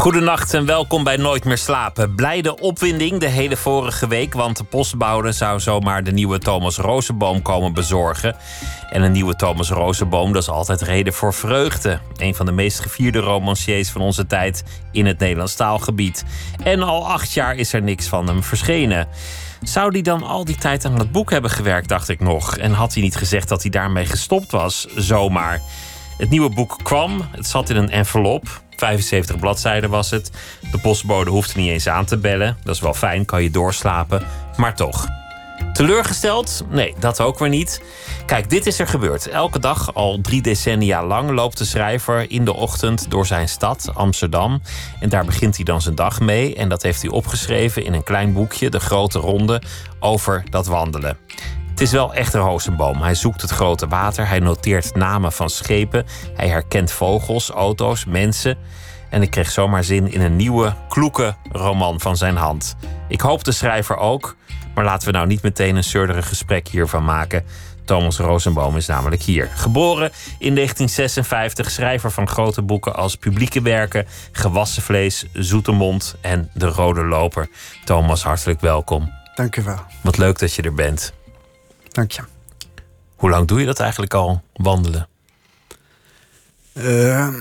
Goedenacht en welkom bij Nooit meer slapen. Blijde opwinding de hele vorige week, want de postbode zou zomaar de nieuwe Thomas Rozenboom komen bezorgen. En een nieuwe Thomas Rozenboom, dat is altijd reden voor vreugde. Een van de meest gevierde romanciers van onze tijd in het Nederlands taalgebied. En al acht jaar is er niks van hem verschenen. Zou hij dan al die tijd aan het boek hebben gewerkt, dacht ik nog. En had hij niet gezegd dat hij daarmee gestopt was, zomaar. Het nieuwe boek kwam, het zat in een envelop. 75 bladzijden was het. De postbode hoefde niet eens aan te bellen. Dat is wel fijn, kan je doorslapen. Maar toch. Teleurgesteld? Nee, dat ook weer niet. Kijk, dit is er gebeurd. Elke dag, al drie decennia lang, loopt de schrijver in de ochtend door zijn stad, Amsterdam. En daar begint hij dan zijn dag mee. En dat heeft hij opgeschreven in een klein boekje, De Grote Ronde, over dat wandelen. Het is wel echt een rozenboom. Hij zoekt het grote water, hij noteert namen van schepen, hij herkent vogels, auto's, mensen. En ik kreeg zomaar zin in een nieuwe, kloeke roman van zijn hand. Ik hoop de schrijver ook, maar laten we nou niet meteen een zeurderig gesprek hiervan maken. Thomas Rosenboom is namelijk hier. Geboren in 1956, schrijver van grote boeken als Publieke Werken, Gewassen Vlees, Zoete Mond en De Rode Loper. Thomas, hartelijk welkom. Dank u wel. Wat leuk dat je er bent. Dank je. Hoe lang doe je dat eigenlijk al, wandelen? Uh,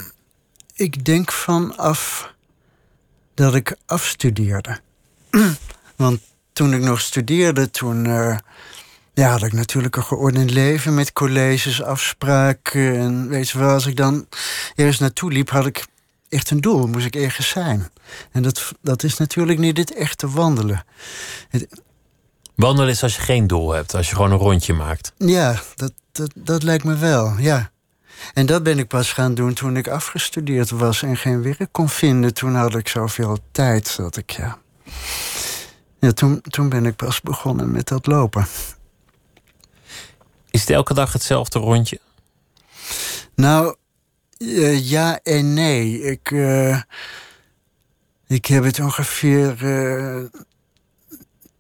ik denk vanaf dat ik afstudeerde. Want toen ik nog studeerde, toen uh, ja, had ik natuurlijk een geordend leven met colleges, afspraken. En weet je wel, als ik dan ergens naartoe liep, had ik echt een doel. Moest ik ergens zijn. En dat, dat is natuurlijk niet het echte wandelen. Het, Wandelen is als je geen doel hebt, als je gewoon een rondje maakt. Ja, dat, dat, dat lijkt me wel, ja. En dat ben ik pas gaan doen toen ik afgestudeerd was en geen werk kon vinden. Toen had ik zoveel tijd dat ik, ja. Ja, toen, toen ben ik pas begonnen met dat lopen. Is het elke dag hetzelfde rondje? Nou, uh, ja en nee. Ik, uh, ik heb het ongeveer. Uh,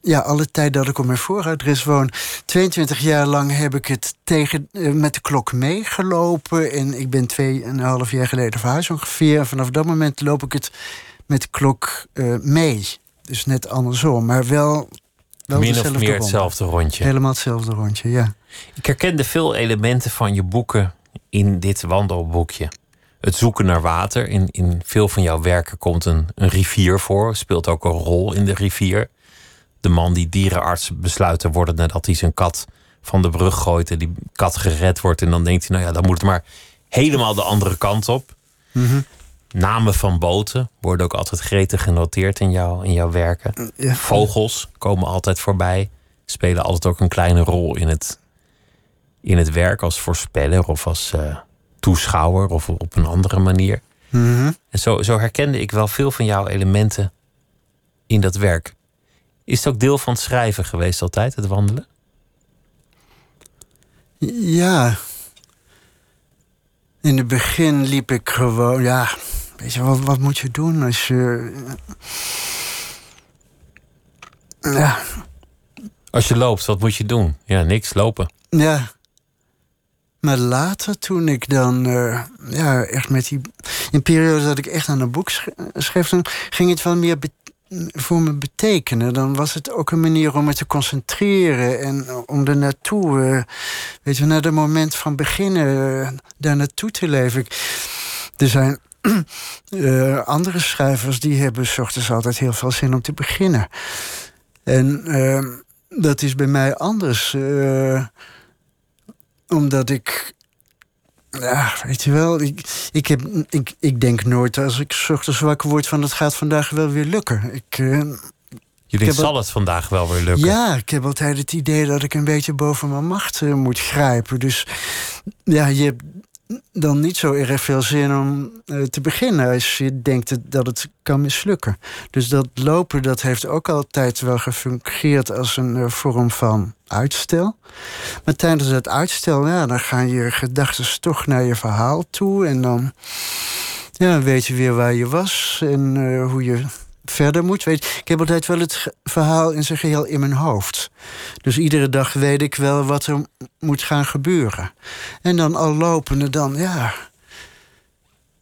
ja, alle tijd dat ik op mijn vooradres woon. 22 jaar lang heb ik het tegen, met de klok meegelopen. En ik ben tweeënhalf jaar geleden verhuisd ongeveer. En vanaf dat moment loop ik het met de klok uh, mee. Dus net andersom, maar wel. wel Min of meer hetzelfde rondje. Helemaal hetzelfde rondje, ja. Ik herkende veel elementen van je boeken in dit wandelboekje. Het zoeken naar water. In, in veel van jouw werken komt een, een rivier voor. Speelt ook een rol in de rivier de man die dierenarts besluit te worden nadat hij zijn kat van de brug gooit en die kat gered wordt. En dan denkt hij, nou ja, dan moet het maar helemaal de andere kant op. Mhm. Namen van boten worden ook altijd gretig genoteerd in, jou, in jouw werken. Ja. Vogels komen altijd voorbij, spelen altijd ook een kleine rol in het, in het werk als voorspeller of als uh, toeschouwer of op een andere manier. Mhm. En zo, zo herkende ik wel veel van jouw elementen in dat werk. Is het ook deel van het schrijven geweest altijd, het wandelen? Ja. In het begin liep ik gewoon, ja, weet je, wat, wat moet je doen als je. Ja. Als je loopt, wat moet je doen? Ja, niks, lopen. Ja. Maar later, toen ik dan, uh, ja, echt met die. In periode dat ik echt aan een boek schreef, dan ging het wel meer voor me betekenen. Dan was het ook een manier om me te concentreren en om er naartoe, uh, weet je, naar het moment van beginnen, uh, daar naartoe te leven. Er zijn uh, andere schrijvers die hebben s altijd heel veel zin om te beginnen. En dat is bij mij anders. omdat ik ja, weet je wel, ik, ik, heb, ik, ik denk nooit als ik ochtends wakker word van het gaat vandaag wel weer lukken. Ik, uh, je denkt, zal het vandaag wel weer lukken? Ja, ik heb altijd het idee dat ik een beetje boven mijn macht uh, moet grijpen. Dus ja, je hebt dan niet zo erg veel zin om uh, te beginnen als je denkt dat het kan mislukken. Dus dat lopen dat heeft ook altijd wel gefungeerd als een uh, vorm van uitstel. Maar tijdens het uitstel, ja, dan gaan je gedachten toch naar je verhaal toe. En dan Ja, weet je weer waar je was en eh, hoe je verder moet. Weet, ik heb altijd wel het verhaal in zijn geheel in mijn hoofd. Dus iedere dag weet ik wel wat er moet gaan gebeuren. En dan al lopende dan, ja...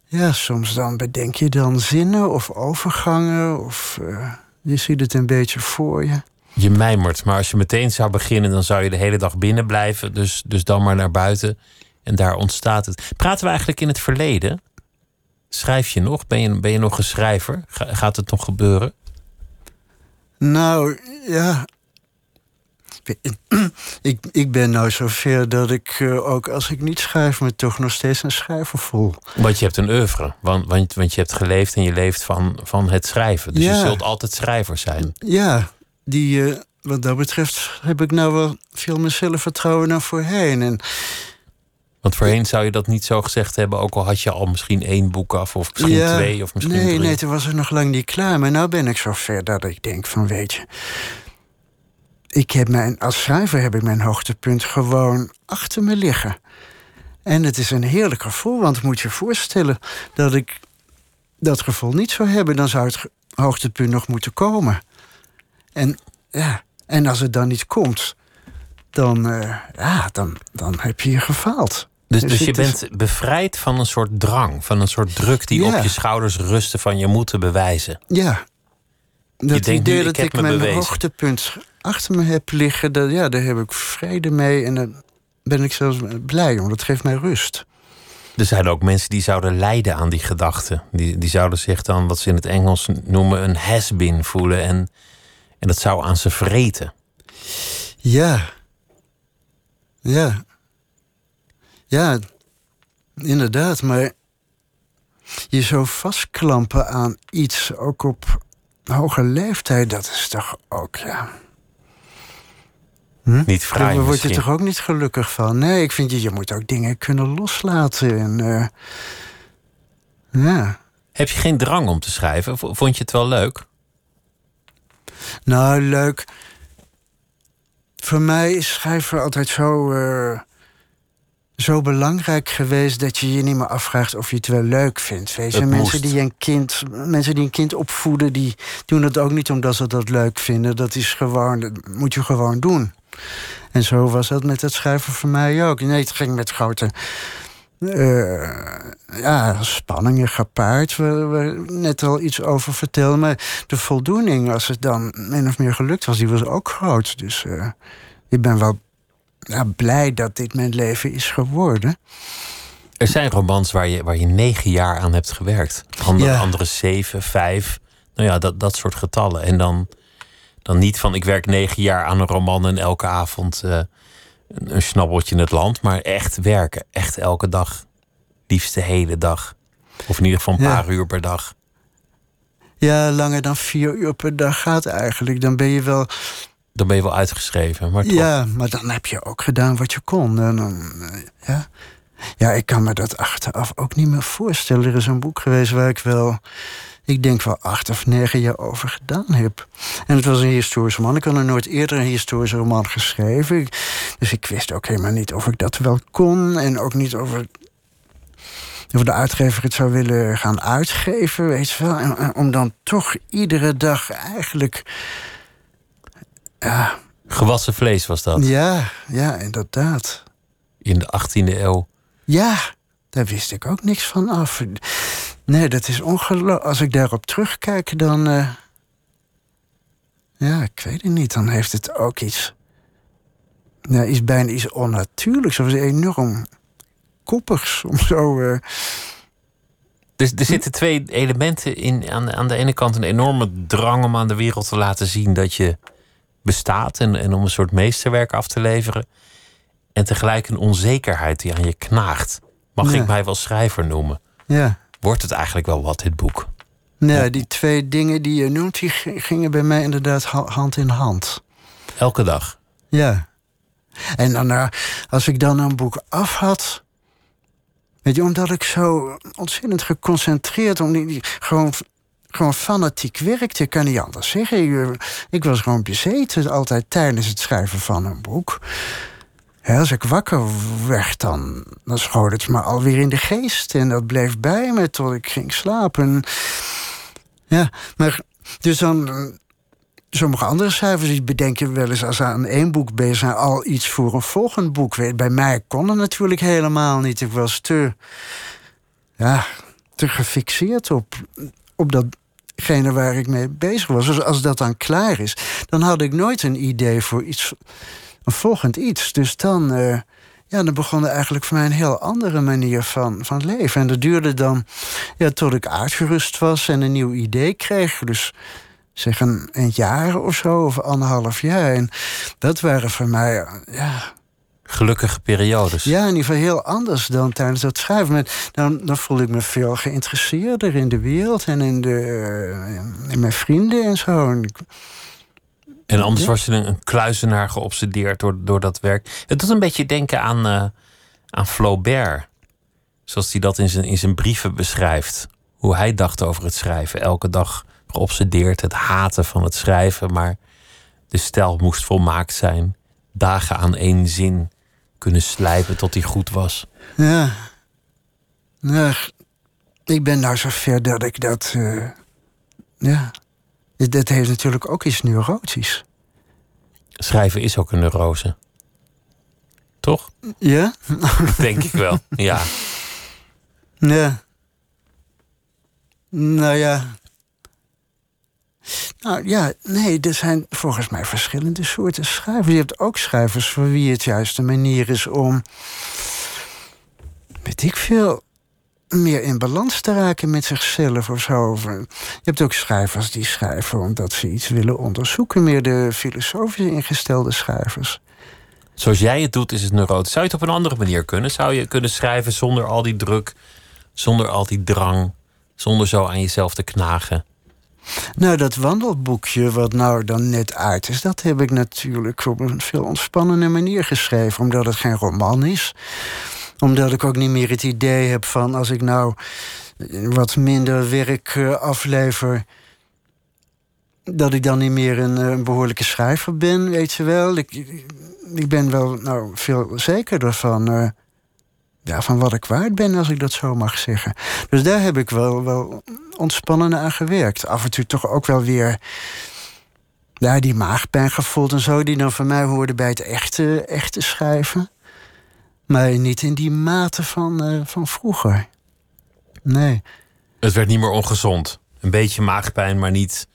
Ja, soms dan bedenk je dan zinnen of overgangen... of uh, je ziet het een beetje voor je. Je mijmert, maar als je meteen zou beginnen... dan zou je de hele dag binnen blijven. Dus, dus dan maar naar buiten en daar ontstaat het. Praten we eigenlijk in het verleden? Schrijf je nog? Ben je, ben je nog een schrijver? gaat het nog gebeuren? Nou, ja. Ik, ik ben nou zover dat ik uh, ook als ik niet schrijf, me toch nog steeds een schrijver voel. Want je hebt een oeuvre. Want, want, want je hebt geleefd en je leeft van, van het schrijven. Dus je zult altijd schrijver zijn. Ja, die, uh, wat dat betreft heb ik nou wel veel meer zelfvertrouwen dan voorheen. En want voorheen zou je dat niet zo gezegd hebben, ook al had je al misschien één boek af, of misschien twee, of misschien nee, drie. Nee, toen was het nog lang niet klaar. Maar nu ben ik zo ver dat ik denk van, weet je... Ik heb mijn, als schrijver heb ik mijn hoogtepunt gewoon achter me liggen. En het is een heerlijk gevoel, want moet je voorstellen dat ik dat gevoel niet zou hebben, dan zou het hoogtepunt nog moeten komen. En ja, en als het dan niet komt, dan, uh, ja, dan, dan heb je je gefaald. Dus, dus, dus je bent bevrijd van een soort drang, van een soort druk die op je schouders rustte van je moeten bewijzen. Ja. Dat je idee dat ik, ik mijn bewezen. hoogtepunt achter me heb liggen, dat, ja, daar heb ik vrede mee en daar ben ik zelfs blij om. Dat geeft mij rust. Er zijn ook mensen die zouden lijden aan die gedachten. Die, die zouden zich dan, wat ze in het Engels noemen, een has-been voelen. En, en dat zou aan ze vreten. Ja. Ja. Ja, inderdaad, maar je zo vastklampen aan iets, ook op hoge leeftijd, dat is toch ook, ja. Hm? Niet vrij. Daar word je toch ook niet gelukkig van? Nee, ik vind je, je moet ook dingen kunnen loslaten. En, uh, ja. Heb je geen drang om te schrijven? Vond je het wel leuk? Nou, leuk. Voor mij is schrijven altijd zo. Uh, zo belangrijk geweest dat je je niet meer afvraagt of je het wel leuk vindt. Weet je, mensen die een kind, mensen die een kind opvoeden, die doen het ook niet omdat ze dat leuk vinden. Dat is gewoon, dat moet je gewoon doen. En zo was dat met het schrijven voor mij ook. Nee, het ging met grote uh, ja, spanningen gepaard, waar we net al iets over vertelden. Maar de voldoening, als het dan min of meer gelukt was, die was ook groot. Dus uh, ik ben wel ja, blij dat dit mijn leven is geworden. Er zijn romans waar je, waar je negen jaar aan hebt gewerkt. Andere, ja. andere zeven, vijf. Nou ja, dat, dat soort getallen. En dan, dan niet van ik werk negen jaar aan een roman en elke avond uh, een, een snabbeltje in het land. Maar echt werken. Echt elke dag. Liefst de hele dag. Of in ieder geval een ja. paar uur per dag. Ja, langer dan vier uur per dag gaat eigenlijk. Dan ben je wel dan ben je wel uitgeschreven. Maar toch. Ja, maar dan heb je ook gedaan wat je kon. En dan, eh, ja. ja, ik kan me dat achteraf ook niet meer voorstellen. Er is een boek geweest waar ik wel, ik denk wel acht of negen jaar over gedaan heb. En het was een historische roman. Ik had nog nooit eerder een historische roman geschreven. Dus ik wist ook helemaal niet of ik dat wel kon. En ook niet of, of de uitgever het zou willen gaan uitgeven. Weet je wel. en om dan toch iedere dag eigenlijk ja. Gewassen vlees was dat? Ja, ja, inderdaad. In de 18e eeuw? Ja, daar wist ik ook niks van af. Nee, dat is ongelooflijk. Als ik daarop terugkijk, dan. Uh... Ja, ik weet het niet. Dan heeft het ook iets. Ja, is bijna iets onnatuurlijks. Of enorm koppigs. Om zo. Uh... Dus er zitten twee elementen in. Aan de, aan de ene kant een enorme drang om aan de wereld te laten zien dat je bestaat en, en om een soort meesterwerk af te leveren. En tegelijk een onzekerheid die aan je knaagt. Mag ik mij wel schrijver noemen? Ja. Wordt het eigenlijk wel wat, dit boek? Nee, die twee dingen die je noemt, die gingen bij mij inderdaad hand in hand. Elke dag? Ja. En dan, uh, als ik dan een boek af had. Weet je, omdat ik zo ontzettend geconcentreerd om die, die gewoon gewoon fanatiek werkte. Ik kan niet anders zeggen. Ik, ik was gewoon bezeten altijd tijdens het schrijven van een boek. Als ik wakker werd, dan, dan schoot het me alweer in de geest. En dat bleef bij me tot ik ging slapen. Ja, maar dus dan. Sommige andere schrijvers die bedenken wel eens als ze aan één boek bezig zijn, al iets voor een volgend boek. Bij mij kon het natuurlijk helemaal niet. Ik was te, ja, te gefixeerd op, op datgene waar ik mee bezig was. Dus als dat dan klaar is, dan had ik nooit een idee voor iets een volgend iets. Dus dan, uh, ja, dan begon er eigenlijk voor mij een heel andere manier van, van leven. En dat duurde dan ja, tot ik uitgerust was en een nieuw idee kreeg. Dus zeg een, een jaar of zo, of anderhalf jaar. En dat waren voor mij, ja, gelukkige periodes. Ja, in ieder geval heel anders dan tijdens dat schrijven. Maar dan, dan voelde ik me veel geïnteresseerder in de wereld en in, de, eh, in mijn vrienden en zo. En anders was je een, een kluizenaar geobsedeerd door, door dat werk. Het doet een beetje denken aan, uh, aan Flaubert. Zoals hij dat in zijn, in zijn brieven beschrijft. Hoe hij dacht over het schrijven. Elke dag geobsedeerd, het haten van het schrijven. Maar de stijl moest volmaakt zijn. Dagen aan één zin kunnen slijpen tot hij goed was. Ja. ja ik ben nou zover dat ik dat. Uh, ja dat heeft natuurlijk ook iets neurotisch. Schrijven is ook een neurose. Toch? Ja? Denk ik wel, ja. Ja. Nou ja. Nou ja, nee, er zijn volgens mij verschillende soorten schrijvers. Je hebt ook schrijvers voor wie het juist een manier is om. weet ik veel meer in balans te raken met zichzelf of zo. Je hebt ook schrijvers die schrijven omdat ze iets willen onderzoeken, meer de filosofisch ingestelde schrijvers. Zoals jij het doet, is het neurotisch. Zou je het op een andere manier kunnen? Zou je kunnen schrijven zonder al die druk, zonder al die drang, zonder zo aan jezelf te knagen? Nou, dat wandelboekje wat nou dan net uit is, dat heb ik natuurlijk op een veel ontspannende manier geschreven, omdat het geen roman is omdat ik ook niet meer het idee heb van als ik nou wat minder werk uh, aflever. Dat ik dan niet meer een, een, behoorlijke schrijver ben, weet je wel. Ik, ik ben wel nou, veel zekerder van, uh, ja, van wat ik waard ben, als ik dat zo mag zeggen. Dus daar heb ik wel, wel ontspannen aan gewerkt. Af en toe toch ook wel weer ja, die maagpijn gevoeld en zo, die dan voor mij hoorde bij het echte, echte schrijven. Maar niet in die mate van, uh, van vroeger. Nee. Het werd niet meer ongezond. Een beetje maagpijn, maar niet,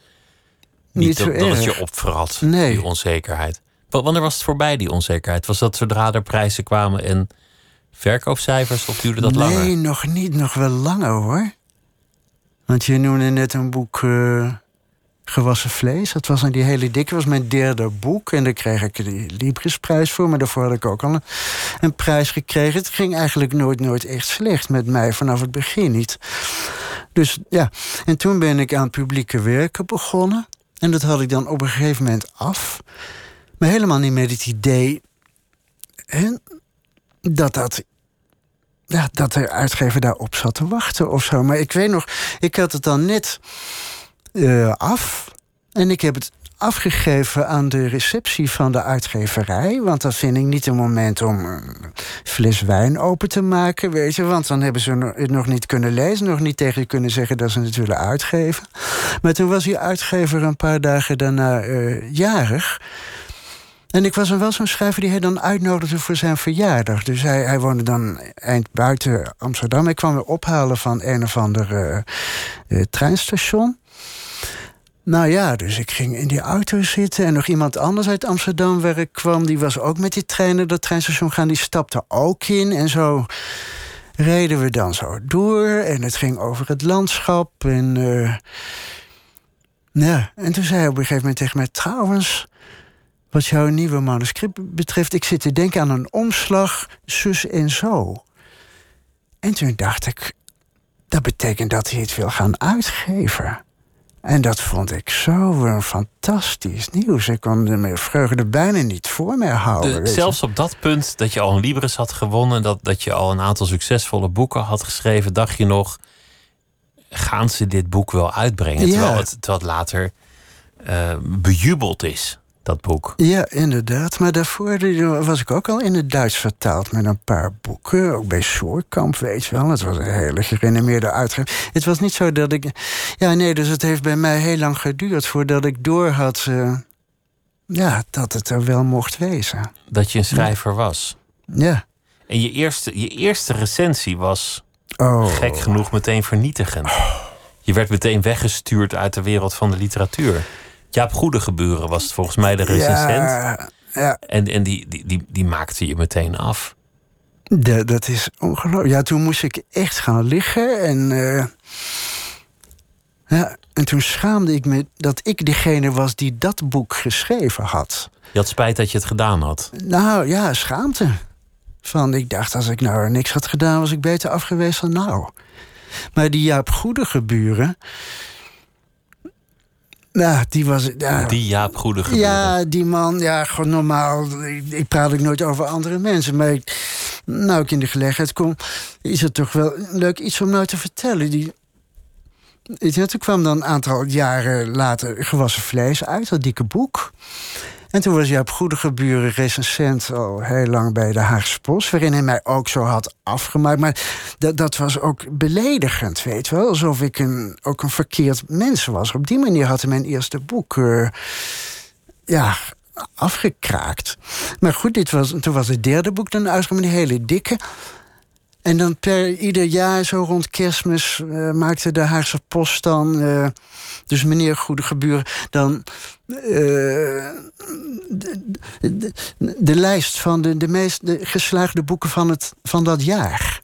niet, niet dat, dat het je opvrat, nee. die onzekerheid. Wanneer was het voorbij, die onzekerheid? Was dat zodra er prijzen kwamen en verkoopcijfers, of duurde dat nee, langer? Nee, nog niet. Nog wel langer, hoor. Want je noemde net een boek... Uh, gewassen vlees. Dat was een die hele dikke, was mijn derde boek. En daar kreeg ik de Librisprijs voor. Maar daarvoor had ik ook al een, een, prijs gekregen. Het ging eigenlijk nooit, nooit echt slecht met mij. Vanaf het begin niet. Dus ja, en toen ben ik aan publieke werken begonnen. En dat had ik dan op een gegeven moment af. Maar helemaal niet met het idee... Hè, dat dat ja, dat de uitgever daarop zat te wachten of zo. Maar ik weet nog, ik had het dan net uh, af. En ik heb het afgegeven aan de receptie van de uitgeverij. Want dat vind ik niet een moment om een fles wijn open te maken, weet je. Want dan hebben ze het nog niet kunnen lezen, nog niet tegen kunnen zeggen dat ze het willen uitgeven. Maar toen was die uitgever een paar dagen daarna uh, jarig. En ik was dan wel zo'n schrijver die hij dan uitnodigde voor zijn verjaardag. Dus hij, hij woonde dan eind buiten Amsterdam. Ik kwam weer ophalen van een of ander uh, treinstation. Nou ja, dus ik ging in die auto zitten en nog iemand anders uit Amsterdam waar ik kwam, die was ook met die treinen dat treinstation gaan, die stapte ook in en zo reden we dan zo door en het ging over het landschap en uh, ja, en toen zei hij op een gegeven moment tegen mij trouwens, wat jouw nieuwe manuscript betreft, ik zit te denken aan een omslag zus en zo. En toen dacht ik, dat betekent dat hij het wil gaan uitgeven. En dat vond ik zo fantastisch nieuws. Ik kon de vreugde bijna niet voor mij houden. zelfs op dat punt dat je al een Libris had gewonnen, dat, dat je al een aantal succesvolle boeken had geschreven, dacht je nog: gaan ze dit boek wel uitbrengen? Terwijl, het, terwijl het later uh, bejubeld is. Dat boek. Ja, inderdaad. Maar daarvoor was ik ook al in het Duits vertaald met een paar boeken. Ook bij Soorkamp, weet je wel. Het was een hele gerenommeerde uitgever. Het was niet zo dat ik... Ja, nee, dus het heeft bij mij heel lang geduurd voordat ik door had... Uh, ja, dat het er wel mocht wezen. Dat je een schrijver was. Ja. En je eerste, je eerste recensie was oh. gek genoeg meteen vernietigend. Je werd meteen weggestuurd uit de wereld van de literatuur. Jaap Goede Geburen was volgens mij de recensent. Ja, ja. En, en die, die, die, die maakte je meteen af. De, dat is ongelooflijk. Ja, toen moest ik echt gaan liggen. En, uh, ja, en toen schaamde ik me dat ik degene was die dat boek geschreven had. Je had spijt dat je het gedaan had? Nou ja, schaamte. Van, ik dacht, als ik nou niks had gedaan, was ik beter af geweest dan nou. Maar die Jaap Goede Geburen nou, die was... Ja, die Jaap Goede gebeurde. Ja, die man, ja, gewoon normaal. Ik, praat ook nooit over andere mensen. Maar ik, nou ik in de gelegenheid kom... is het toch wel leuk iets om nou te vertellen. Die, toen kwam dan een aantal jaren later Gewassen Vlees uit, dat dikke boek. En toen was hij op goede geburen recensent al heel lang bij de Haagse Post... waarin hij mij ook zo had afgemaakt. Maar dat, dat was ook beledigend, weet wel. Alsof ik een, ook een verkeerd mens was. Op die manier had hij mijn eerste boek... Uh, ja, afgekraakt. Maar goed, dit was, toen was het derde boek dan uitgekomen, die hele dikke. En dan per ieder jaar, zo rond kerstmis, uh, maakte de Haagse Post dan... Uh, dus meneer Goede Geburen, dan... Uh, de, de, lijst van de, de meest de geslaagde boeken van, het, van dat jaar.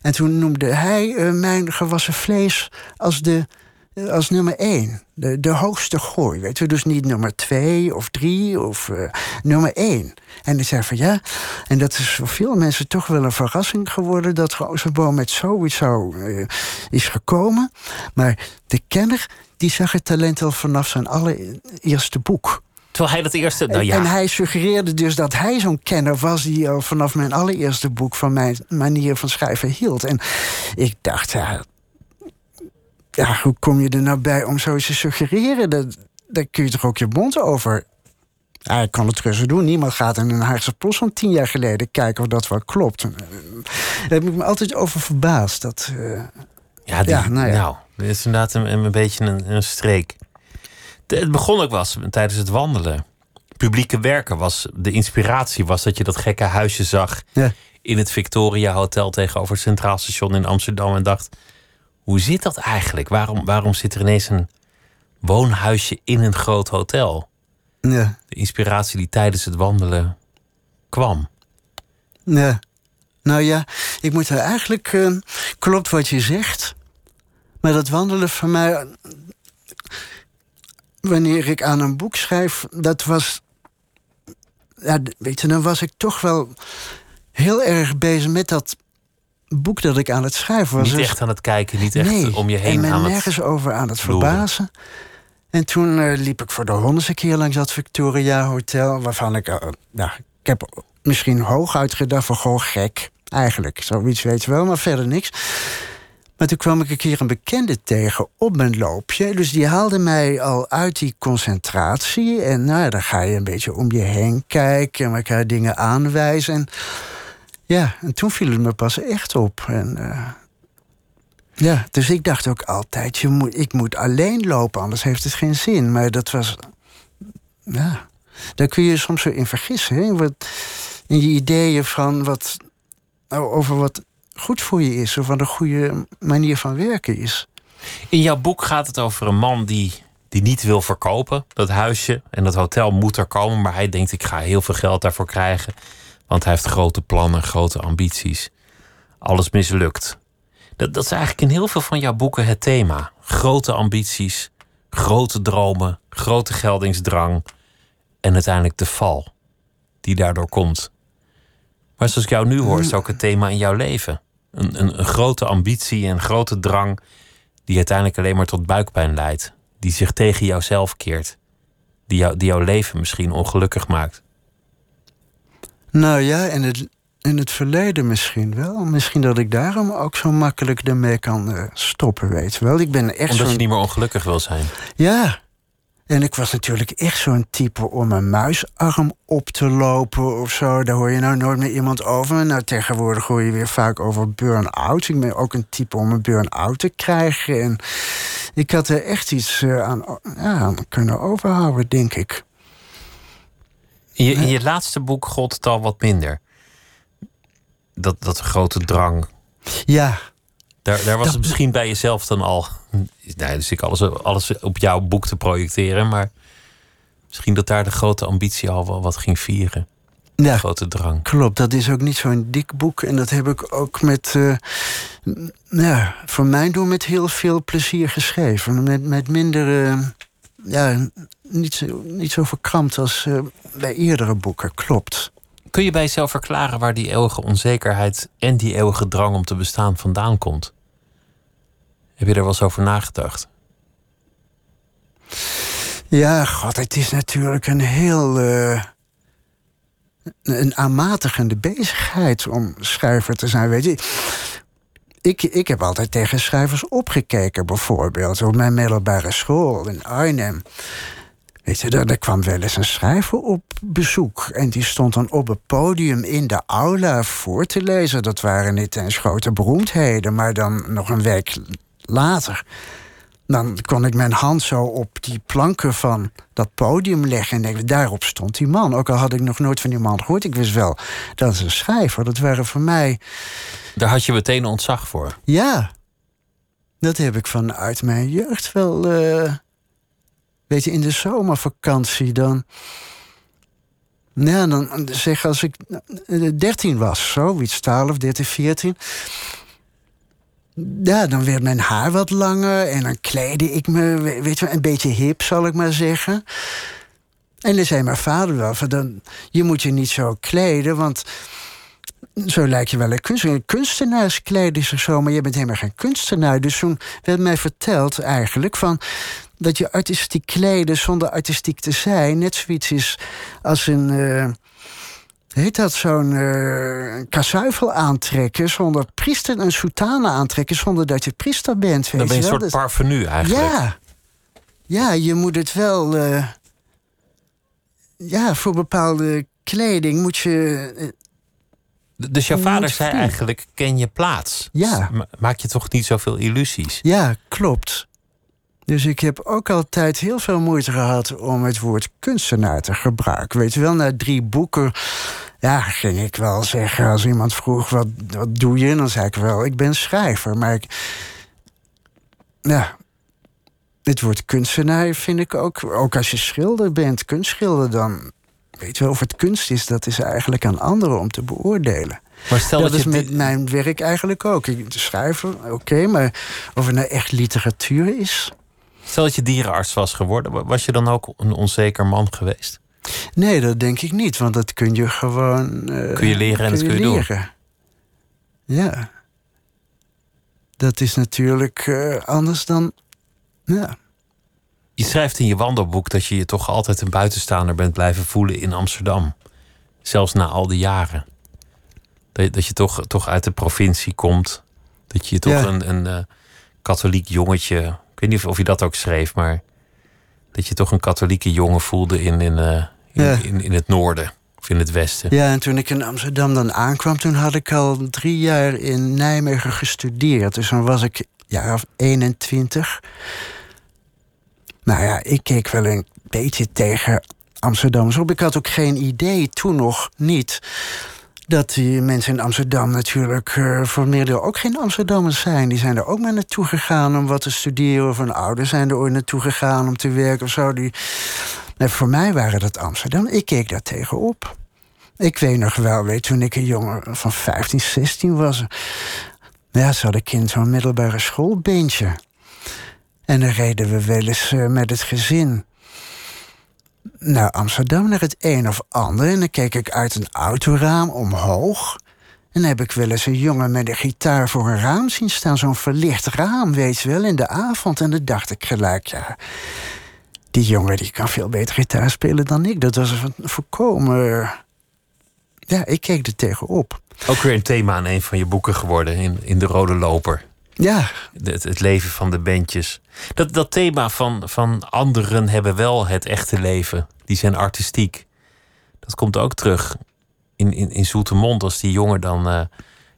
En toen noemde hij mijn gewassen vlees als de als nummer één. De, de hoogste gooi, weet je. Dus niet nummer twee of drie of uh, nummer één. En ik zei van ja, en dat is voor veel mensen toch wel een verrassing geworden... dat Rozenboom met zoiets uh, is gekomen. Maar de kenner, die zag het talent al vanaf zijn allereerste boek. Terwijl hij dat eerste. Nou ja. En hij suggereerde dus dat hij zo'n kenner was die al vanaf mijn allereerste boek van mijn manier van schrijven hield. En ik dacht, ja, ja, hoe kom je er nou bij om zoiets te suggereren? Dat, daar kun je toch ook je mond over. Ja, ik kan het rustig doen. Niemand gaat in een Haagse Post van tien jaar geleden kijken of dat wel klopt. Daar heb ik me altijd over verbaasd. Dat, uh, ja, die, ja, nou, ja. nou, dit is inderdaad een, een beetje een, een streek. het begon ook was tijdens het wandelen. Publieke werken was de inspiratie, was dat je dat gekke huisje zag ja. in het Victoria Hotel tegenover het Centraal Station in Amsterdam en dacht hoe zit dat eigenlijk? Waarom, waarom zit er ineens een woonhuisje in een groot hotel? Ja. De inspiratie die tijdens het wandelen kwam. Ja. Nou ja, ik moet er eigenlijk. Uh, klopt wat je zegt. Maar dat wandelen van mij. Wanneer ik aan een boek schrijf, dat was. Ja, weet je, dan was ik toch wel heel erg bezig met dat boek dat ik aan het schrijven was. Niet echt aan het kijken, niet echt om je heen en aan het nergens over aan het verbazen. En toen uh, liep ik voor de honderdste keer langs dat Victoria Hotel... waarvan ik... Uh, nou, ik heb misschien hooguit gedacht van gewoon gek. Eigenlijk, zoiets weet je wel, maar verder niks. Maar toen kwam ik een keer een bekende tegen op mijn loopje. Dus die haalde mij al uit die concentratie. En nou, dan ga je een beetje om je heen kijken... en elkaar dingen aanwijzen... En, ja, en toen viel het me pas echt op. En, uh, ja, dus ik dacht ook altijd, je moet, ik moet alleen lopen, anders heeft het geen zin. Maar dat was, ja, daar kun je soms zo in vergissen. Hè? Wat, in je ideeën van wat, over wat goed voor je is, of wat een goede manier van werken is. In jouw boek gaat het over een man die, die niet wil verkopen. Dat huisje en dat hotel moet er komen, maar hij denkt: ik ga heel veel geld daarvoor krijgen. Want hij heeft grote plannen, grote ambities. Alles mislukt. Dat, dat is eigenlijk in heel veel van jouw boeken het thema. Grote ambities, grote dromen, grote geldingsdrang en uiteindelijk de val die daardoor komt. Maar zoals ik jou nu hoor, is ook het thema in jouw leven. Een, een, grote ambitie en grote drang die uiteindelijk alleen maar tot buikpijn leidt. Die zich tegen jouzelf keert. Die, die jouw leven misschien ongelukkig maakt. Nou ja, in het, in het verleden misschien wel. Misschien dat ik daarom ook zo makkelijk ermee kan uh, stoppen, weet je wel. Ik ben echt Omdat je niet meer ongelukkig wil zijn. Ja. En ik was natuurlijk echt zo'n type om een muisarm op te lopen of zo. Daar hoor je nou nooit meer iemand over. Nou, tegenwoordig hoor je weer vaak over burn-out. Ik ben ook een type om een burn-out te krijgen. En ik had er echt iets uh, aan, ja, aan kunnen overhouden, denk ik. In je, in je laatste boek gold het al wat minder. Dat, dat grote drang. Ja. Daar, daar was het misschien bij jezelf dan al. Nee, dus ik alles, alles op jouw boek te projecteren. Maar misschien dat daar de grote ambitie al wel wat ging vieren. Ja, grote drang. Klopt, dat is ook niet zo'n dik boek. En dat heb ik ook met, uh, ja, voor mijn doen met heel veel plezier geschreven. Met, met minder, uh, ja, niet zo, niet zo verkrampt als uh, bij eerdere boeken, klopt. Kun je bij jezelf verklaren waar die eeuwige onzekerheid en die eeuwige drang om te bestaan vandaan komt? Heb je er wel eens over nagedacht? Ja, god, het is natuurlijk een heel. Uh, een aanmatigende bezigheid om schrijver te zijn. Weet je, ik, ik heb altijd tegen schrijvers opgekeken, bijvoorbeeld op mijn middelbare school in Arnhem. Weet je, daar, kwam wel eens een schrijver op bezoek. En die stond dan op het podium in de aula voor te lezen. Dat waren niet eens grote beroemdheden, maar dan nog een week later. Dan kon ik mijn hand zo op die planken van dat podium leggen. En daarop stond die man. Ook al had ik nog nooit van die man gehoord. Ik wist wel, dat is een schrijver. Dat waren voor mij. Daar had je meteen ontzag voor. Ja. Dat heb ik vanuit mijn jeugd wel. Uh, weet je, in de zomervakantie dan. Ja, dan zeg als ik 13 was, zoiets, 12, 13, 14 ja, dan werd mijn haar wat langer en dan kleedde ik me, weet je, een beetje hip, zal ik maar zeggen. En dan zei mijn vader wel van, dan, je moet je niet zo kleden, want zo lijkt je wel een kunstenaar. Kunstenaars kleden zich zo, maar je bent helemaal geen kunstenaar. Dus toen werd mij verteld eigenlijk van dat je artistiek kleden zonder artistiek te zijn net zoiets is als een. Uh, heet dat, zo'n uh, aantrekken zonder priester een soutane aantrekken zonder dat je priester bent. Weet Dan ben je een soort parvenu eigenlijk. Ja, ja je moet het wel. Uh, ja, voor bepaalde kleding moet je. dus jouw vader zei eigenlijk: ken je plaats. Ja. Maak je toch niet zoveel illusies? Ja, klopt. Dus ik heb ook altijd heel veel moeite gehad om het woord kunstenaar te gebruiken. Weet je wel, na drie boeken ja, ging ik wel zeggen, als iemand vroeg wat, wat doe je, dan zei ik wel, ik ben schrijver. Maar ik, ja, het woord kunstenaar vind ik ook, ook als je schilder bent, kunstschilder, dan weet je wel of het kunst is, dat is eigenlijk aan anderen om te beoordelen. Maar stel dat, dat is met mijn werk eigenlijk ook. Ik schrijver, oké, maar of het nou echt literatuur is. Stel dat je dierenarts was geworden, was je dan ook een onzeker man geweest? Nee, dat denk ik niet, want dat kun je gewoon. Uh, kun je leren en dat kun je leren. doen. Ja. Dat is natuurlijk uh, anders dan. Ja. Je schrijft in je wandelboek dat je je toch altijd een buitenstaander bent blijven voelen in Amsterdam. Zelfs na al die jaren. Dat, dat je toch, toch uit de provincie komt. Dat je toch ja. een, een uh, katholiek jongetje. Ik weet niet of je dat ook schreef, maar. Dat je toch een katholieke jongen voelde in, in, uh, in, in, het noorden of in het westen. Ja, en toen ik in Amsterdam dan aankwam, toen had ik al drie jaar in Nijmegen gestudeerd. Dus dan was ik jaar of 21. Nou ja, ik keek wel een beetje tegen Amsterdam op. Ik had ook geen idee, toen nog niet, dat die mensen in Amsterdam natuurlijk uh, voor meerdere ook geen Amsterdammers zijn. Die zijn er ook maar naartoe gegaan om wat te studeren. Of hun ouders zijn er ooit naartoe gegaan om te werken of zo. Die, voor mij waren dat Amsterdam. Ik keek daar tegenop. Ik weet nog wel, weet, toen ik een jongen van 15, 16 was. Ja, zat ik in zo'n middelbare schoolbeentje. En dan reden we wel eens uh, met het gezin naar Amsterdam, naar het een of ander. En dan keek ik uit een autoraam omhoog. En dan heb ik wel eens een jongen met een gitaar voor een raam zien staan. Zo'n verlicht raam, weet je wel, in de avond. En dan dacht ik gelijk, ja, die jongen die kan veel beter gitaar spelen dan ik. Dat was een voorkomen. Ja, ik keek er tegenop. Ook weer een thema in een van je boeken geworden, in, in De Rode Loper. Ja. Het, het leven van de bandjes. Dat, dat thema van, van anderen hebben wel het echte leven. Die zijn artistiek. Dat komt ook terug in, in, in Zoetermond. Als die jongen dan uh,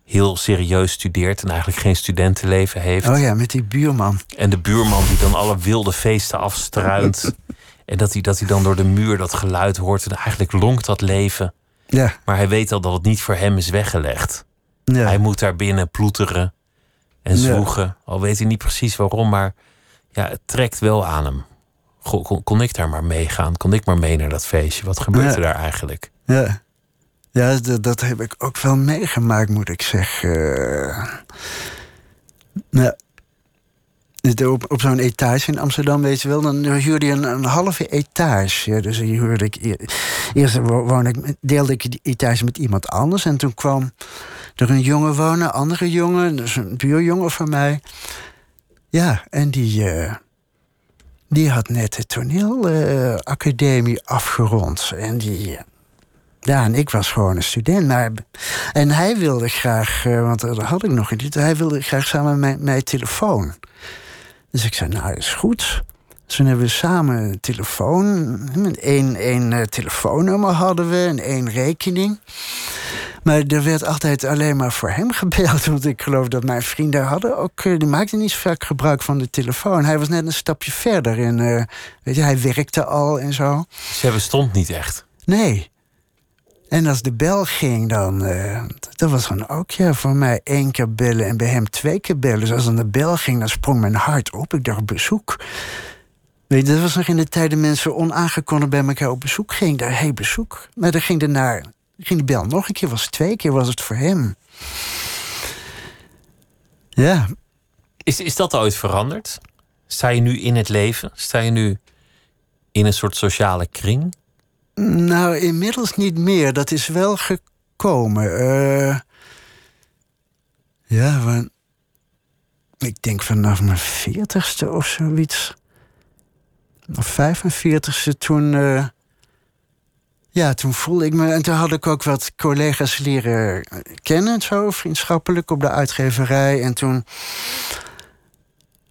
heel serieus studeert en eigenlijk geen studentenleven heeft. Oh ja, met die buurman. En de buurman die dan alle wilde feesten afstruint. en dat hij, dat hij dan door de muur dat geluid hoort. En eigenlijk lonkt dat leven. Ja. Maar hij weet al dat het niet voor hem is weggelegd. Ja. Hij moet daar binnen ploeteren en zwoegen. Al weet hij niet precies waarom, maar ja, het trekt wel aan hem. Kon, kon ik daar maar meegaan? Kon ik maar mee naar dat feestje? Wat gebeurt er daar eigenlijk? Ja, ja dat, dat, heb ik ook wel meegemaakt, moet ik zeggen. nou, op, op zo'n etage in Amsterdam, weet je wel, dan huurde je een, halve etage. Dus hier huurde ik. Eerst woonde ik, deelde ik die etage met iemand anders. En toen kwam er een jongen wonen, andere jongen, dus een buurjongen van mij. Ja, en die, uh, die had net de toneelacademie afgerond. En die. Ja, en ik was gewoon een student. Maar, en hij wilde graag, uh, want dat had ik nog niet, hij wilde graag samen met mijn telefoon. Dus ik zei, nou, is goed. Dus toen hebben we samen een telefoon. Eén, één telefoonnummer hadden we en één rekening. Maar er werd altijd alleen maar voor hem gebeld. Want ik geloof dat mijn vrienden hadden ook. Die maakten niet zo vaak gebruik van de telefoon. Hij was net een stapje verder. En uh, weet je, hij werkte al en zo. Ze bestond niet echt. Nee. En als de bel ging, dan. Uh, dat was dan ook ja, voor mij één keer bellen en bij hem twee keer bellen. Dus als dan de bel ging, dan sprong mijn hart op. Ik dacht bezoek. Weet je, dat was nog in de tijd dat mensen onaangekondigd bij elkaar op bezoek gingen. Daar, hey, bezoek. Maar dan ging daarna ging de bel nog een keer, was twee keer was het voor hem. Ja. Is, is dat ooit veranderd? Sta je nu in het leven? Sta je nu in een soort sociale kring? Nou, inmiddels niet meer. Dat is wel gekomen. Uh, ja, van, ik denk vanaf mijn veertigste of zoiets. Of 45ste toen. Uh, ja, toen voelde ik me. En toen had ik ook wat collega's leren kennen, zo vriendschappelijk op de uitgeverij. En toen.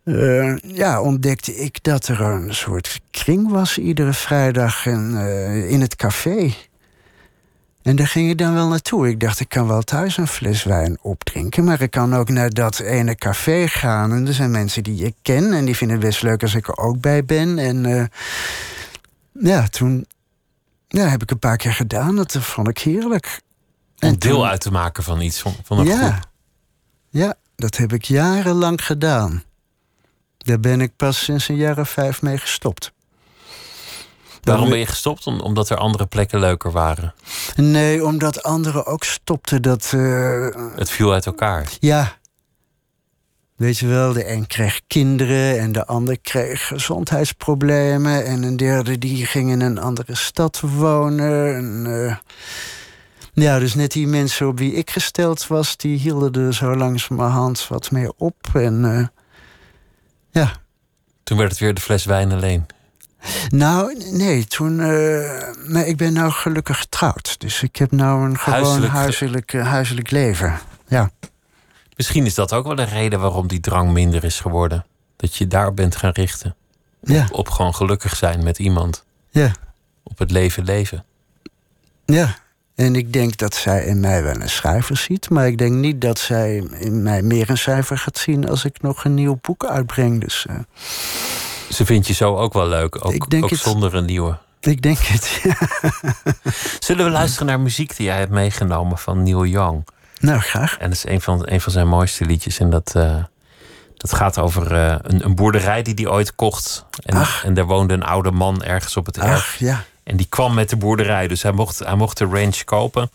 Uh, ja, ontdekte ik dat er een soort kring was iedere vrijdag en, uh, in het café. En daar ging ik dan wel naartoe. Ik dacht, ik kan wel thuis een fles wijn opdrinken, maar ik kan ook naar dat ene café gaan. En er zijn mensen die ik ken en die vinden het best leuk als ik er ook bij ben. En uh, ja, toen ja, heb ik een paar keer gedaan. Dat vond ik heerlijk. Om en deel toen, uit te maken van iets, van, van een ja, groep. Ja, dat heb ik jarenlang gedaan. Daar ben ik pas sinds een jaar of vijf mee gestopt. Waarom ben je gestopt? Om, omdat er andere plekken leuker waren? Nee, omdat anderen ook stopten. Dat, uh... Het viel uit elkaar. Ja. Weet je wel, de een kreeg kinderen en de ander kreeg gezondheidsproblemen. En een derde die ging in een andere stad wonen. En, uh... Ja, dus net die mensen op wie ik gesteld was, die hielden er zo langzamerhand wat meer op. En uh... ja. Toen werd het weer de fles wijn alleen. Nou, nee, toen. Uh, maar ik ben nou gelukkig getrouwd. Dus ik heb nou een gewoon huiselijk, huiselijk, huiselijk leven. Ja. Misschien is dat ook wel de reden waarom die drang minder is geworden. Dat je daar bent gaan richten. Ja. Op, op gewoon gelukkig zijn met iemand. Ja. Op het leven leven. Ja. En ik denk dat zij in mij wel een schrijver ziet. Maar ik denk niet dat zij in mij meer een schrijver gaat zien als ik nog een nieuw boek uitbreng. Dus. Uh... Ze vindt je zo ook wel leuk, ook, ik denk ook het, zonder een nieuwe. Ik denk het, ja. Zullen we luisteren naar muziek die jij hebt meegenomen van Neil Young? Nou, graag. En dat is een van, een van zijn mooiste liedjes. En dat, uh, dat gaat over uh, een, een, boerderij die hij ooit kocht. En, Ach. en daar woonde een oude man ergens op het erf. Ach, ja. En die kwam met de boerderij. Dus hij mocht, hij mocht de range kopen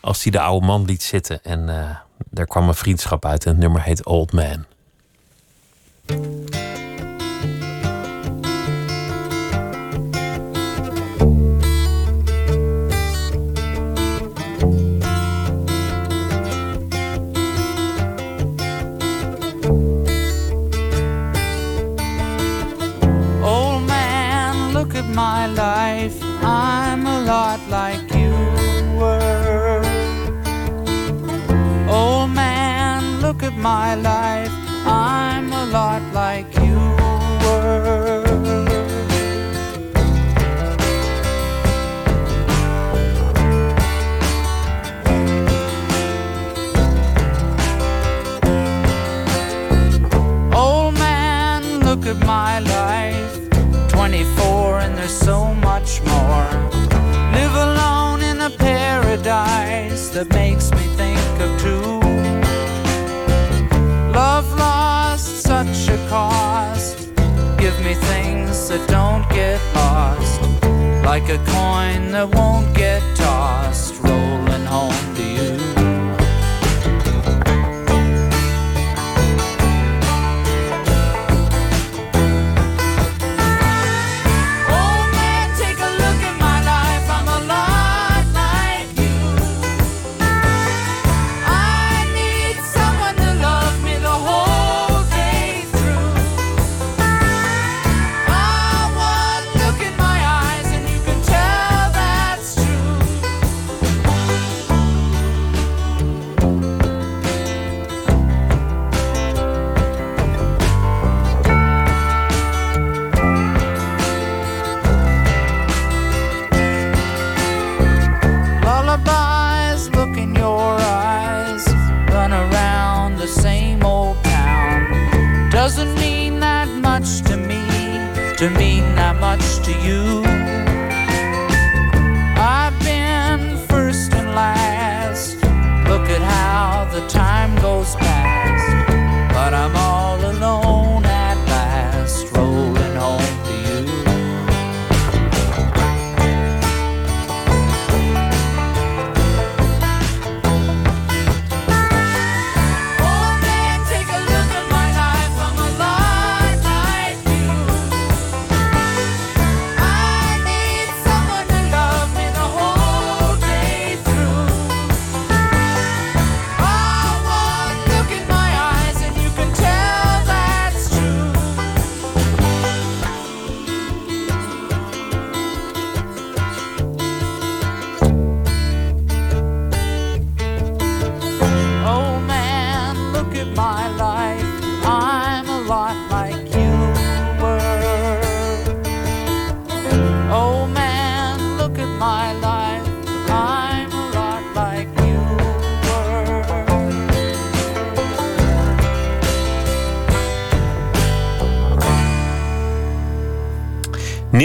als hij de oude man liet zitten. En uh, daar kwam een vriendschap uit. En het nummer heet Old Man. my life, I'm a lot like you were. Old man, look at my life. I'm a lot like you were. Old man, look at my life. That makes me think of two. Love lost such a cost. Give me things that don't get lost. Like a coin that won't get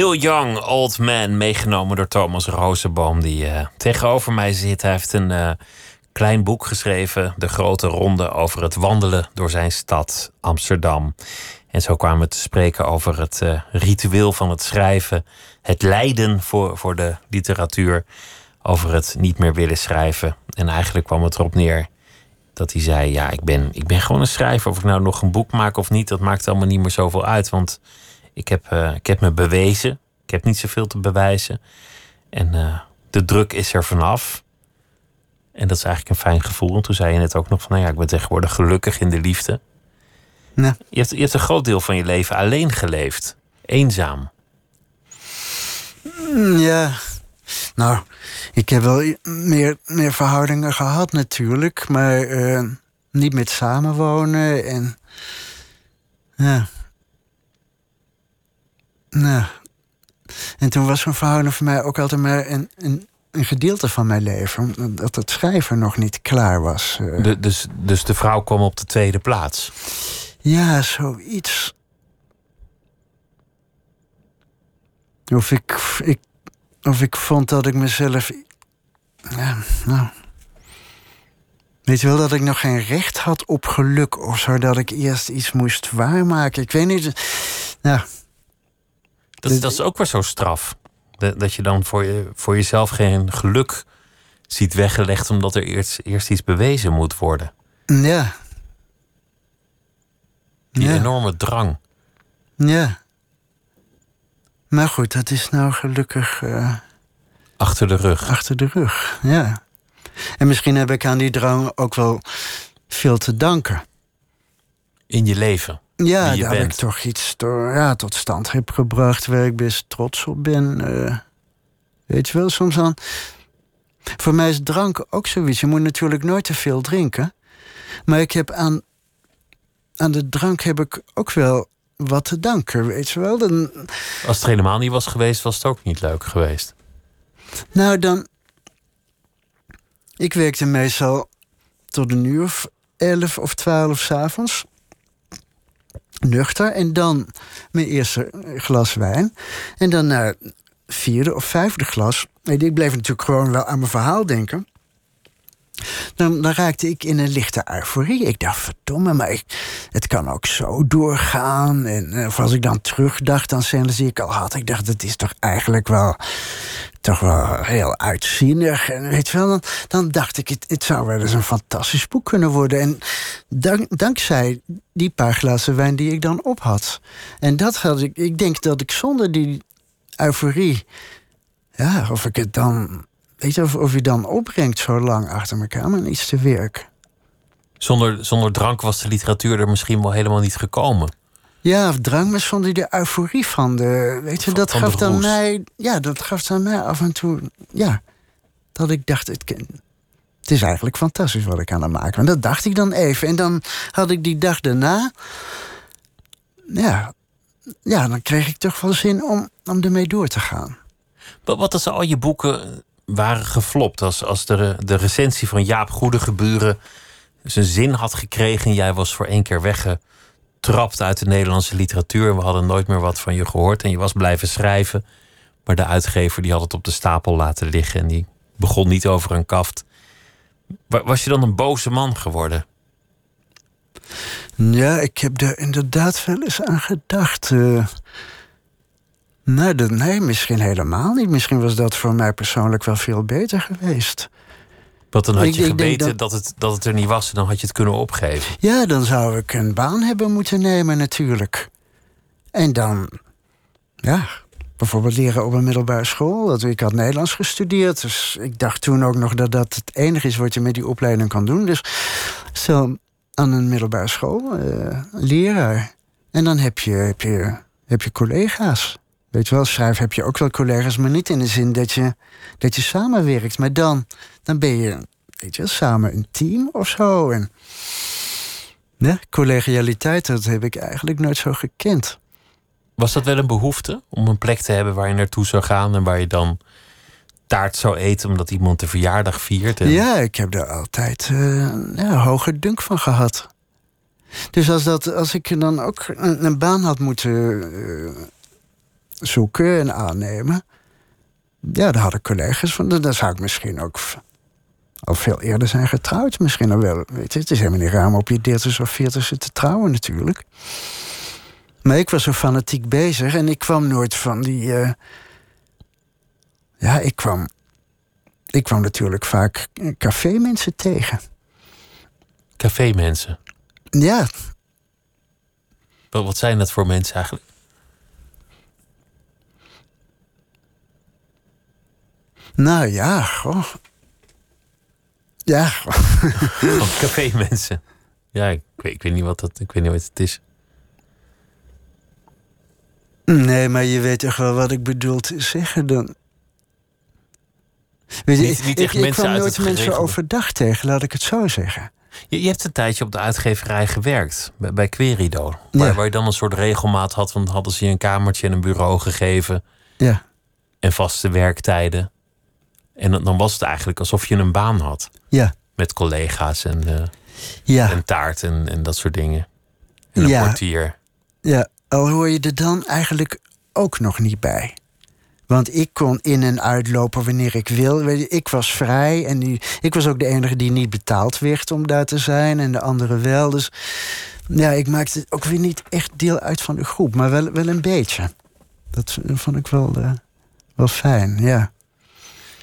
Neil Young, Old Man, meegenomen door Thomas Rozenboom, die eh, tegenover mij zit. Hij heeft een eh, klein boek geschreven, De Grote Ronde, over het wandelen door zijn stad Amsterdam. En zo kwamen we te spreken over het eh, ritueel van het schrijven, het lijden voor, voor de literatuur, over het niet meer willen schrijven. En eigenlijk kwam het erop neer dat hij zei: Ja, ik ben, ik ben gewoon een schrijver. Of ik nou nog een boek maak of niet, dat maakt allemaal niet meer zoveel uit. Want ik heb, eh, ik heb me bewezen. Ik heb niet zoveel te bewijzen. En eh, de druk is er vanaf. En dat is eigenlijk een fijn gevoel. En toen zei je net ook nog van, nou ja, ik ben tegenwoordig gelukkig in de liefde. Je, hebt, je hebt een groot deel van je leven alleen geleefd. Eenzaam. Mm, Ja. Nou, ik heb wel meer, meer verhoudingen gehad natuurlijk. Maar eh, niet met samenwonen en... Ja. Nou. En toen was zo'n verhouding voor mij ook altijd maar een, een, een gedeelte van mijn leven. Omdat het schrijven nog niet klaar was. eh. De, dus, dus de vrouw kwam op de tweede plaats. Ja, zoiets. Of ik, ik, of ik vond dat ik mezelf. Ja, nou. Weet je wel dat ik nog geen recht had op geluk of zo, dat ik eerst iets moest waarmaken. Ik weet niet. Ja, Dat, is- dat is ook weer zo straf. Dat, dat je dan voor, je, voor jezelf geen geluk ziet weggelegd... omdat er eerst, eerst iets bewezen moet worden. ja, Die Ja. enorme drang. ja. Maar goed, dat is nou gelukkig eh, Achter de rug. achter de rug. Ja. En misschien heb ik aan die drang ook wel veel te danken. In je leven. Ja, daar heb ik toch iets door, ja, tot stand heb gebracht waar ik best trots op ben. eh. weet je wel, soms dan. Voor mij is drank ook zoiets. Je moet natuurlijk nooit te veel drinken. Maar ik heb aan, aan de drank heb ik ook wel wat te danken, weet je wel. Dan, Als het helemaal niet was geweest, was het ook niet leuk geweest. nou, dan. Ik werkte meestal tot een uur of elf of twaalf s'avonds. Nuchter. En dan mijn eerste glas wijn. En dan naar vierde of vijfde glas. Ik bleef natuurlijk gewoon wel aan mijn verhaal denken. Dan, dan, raakte ik in een lichte euforie. Ik dacht, verdomme, maar het kan ook zo doorgaan. En eh, of als ik dan terugdacht aan scènes die ik al had... ik dacht, het is toch eigenlijk wel, toch wel heel uitzinnig. En weet je wel, dan, dan dacht ik, het, het zou wel eens een fantastisch boek kunnen worden. En dank, dankzij die paar glazen wijn die ik dan op had. En dat had ik, ik denk dat ik zonder die euforie... ja, of ik het dan Weet je, of, of je dan opbrengt zo lang achter elkaar met iets te werk. Zonder, zonder drank was de literatuur er misschien wel helemaal niet gekomen. Ja, drank, maar zonder de euforie van de. Weet je, dat gaf dan mij. Ja, dat gaf dan mij af en toe. Ja, dat ik dacht, het, het is eigenlijk fantastisch wat ik aan het maken En dat dacht ik dan even. En dan had ik die dag daarna. Ja, ja dan kreeg ik toch wel zin om, om ermee door te gaan. Wat als al je boeken waren geflopt. Als, als de, de recensie van Jaap Goedegeburen zijn zin had gekregen. Jij was voor één keer weggetrapt uit de Nederlandse literatuur. We hadden nooit meer wat van je gehoord. En je was blijven schrijven. Maar de uitgever die had het op de stapel laten liggen. En die begon niet over een kaft. Was je dan een boze man geworden? Ja, ik heb er inderdaad wel eens aan gedacht. Uh, Nee, nee, misschien helemaal niet. Misschien was dat voor mij persoonlijk wel veel beter geweest. Want dan had je geweten dat... het, dat het er niet was en dan had je het kunnen opgeven. Ja, dan zou ik een baan hebben moeten nemen natuurlijk. En dan, ja, bijvoorbeeld leren op een middelbare school. Ik had Nederlands gestudeerd, dus ik dacht toen ook nog dat dat het enige is wat je met die opleiding kan doen. Dus stel aan een middelbare school, uh, leraar. En dan heb je, heb, je, heb je collega's. Weet je wel, schrijven heb je ook wel collega's, maar niet in de zin dat je, dat je samenwerkt. Maar dan, dan ben je, weet je, samen een team of zo. En ja, collegialiteit, dat heb ik eigenlijk nooit zo gekend. Was dat wel een behoefte om een plek te hebben waar je naartoe zou gaan en waar je dan taart zou eten omdat iemand de verjaardag viert? En... Ja, ik heb daar altijd uh, ja, hoge dunk van gehad. Dus als, dat, als ik dan ook een, een baan had moeten uh, zoeken en aannemen. Ja, daar had ik collega's van. Dan zou ik misschien ook al veel eerder zijn getrouwd. Misschien al wel. Weet je, het is helemaal niet raar om op je dertigste of veertigste te trouwen natuurlijk. Maar ik was zo fanatiek bezig en ik kwam nooit van die. Uh... ja, ik kwam. Ik kwam natuurlijk vaak café-mensen tegen. Café-mensen? Ja. Wat zijn dat voor mensen eigenlijk? Nou ja, goh. Ja. café mensen. Ja, ik weet, ik weet niet wat dat, ik weet niet wat het is. Nee, maar je weet toch wel wat ik bedoel te zeggen dan. Weet je, niet, niet ik, ik kwam nooit mensen overdag tegen, laat ik het zo zeggen. Je, je, hebt een tijdje op de uitgeverij gewerkt, bij, bij Querido. Waar, waar, je dan een soort regelmaat had, want hadden ze je een kamertje en een bureau gegeven. Ja. En vaste werktijden. En dan was het eigenlijk alsof je een baan had. Ja. Met collega's en, uh, ja. en taart en, en dat soort dingen. En een ja. portier. Ja, al hoor je er dan eigenlijk ook nog niet bij. Want ik kon in en uitlopen wanneer ik wil. Ik was vrij en die, ik was ook de enige die niet betaald werd om daar te zijn. En de anderen wel. Dus ja, ik maakte ook weer niet echt deel uit van de groep. Maar wel, wel een beetje. Dat vond ik wel, uh, wel fijn, ja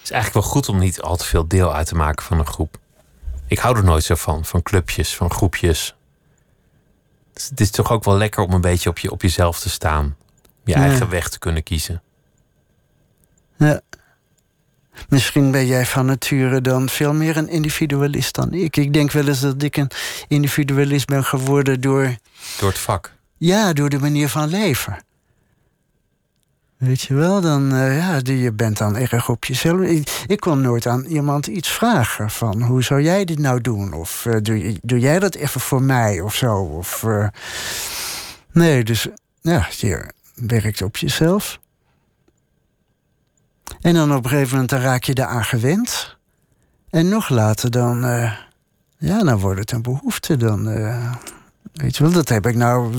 is eigenlijk wel goed om niet al te veel deel uit te maken van een groep. Ik hou er nooit zo van, van clubjes, van groepjes. het is toch ook wel lekker om een beetje op, je, op jezelf te staan. Je eigen weg te kunnen kiezen. Ja. Misschien ben jij van nature dan veel meer een individualist dan ik. Ik denk wel eens dat ik een individualist ben geworden door. Door het vak. Ja, door de manier van leven. Weet je wel, dan, uh, ja, je bent dan erg op jezelf. Ik, ik, kon nooit aan iemand iets vragen van hoe zou jij dit nou doen? Of uh, doe, jij dat even voor mij of zo? Of, uh, nee, dus ja, je werkt op jezelf. En dan op een gegeven moment raak je eraan gewend. En nog later dan, ja, dan wordt het een behoefte. Dan, Weet je wel, dat heb ik nou.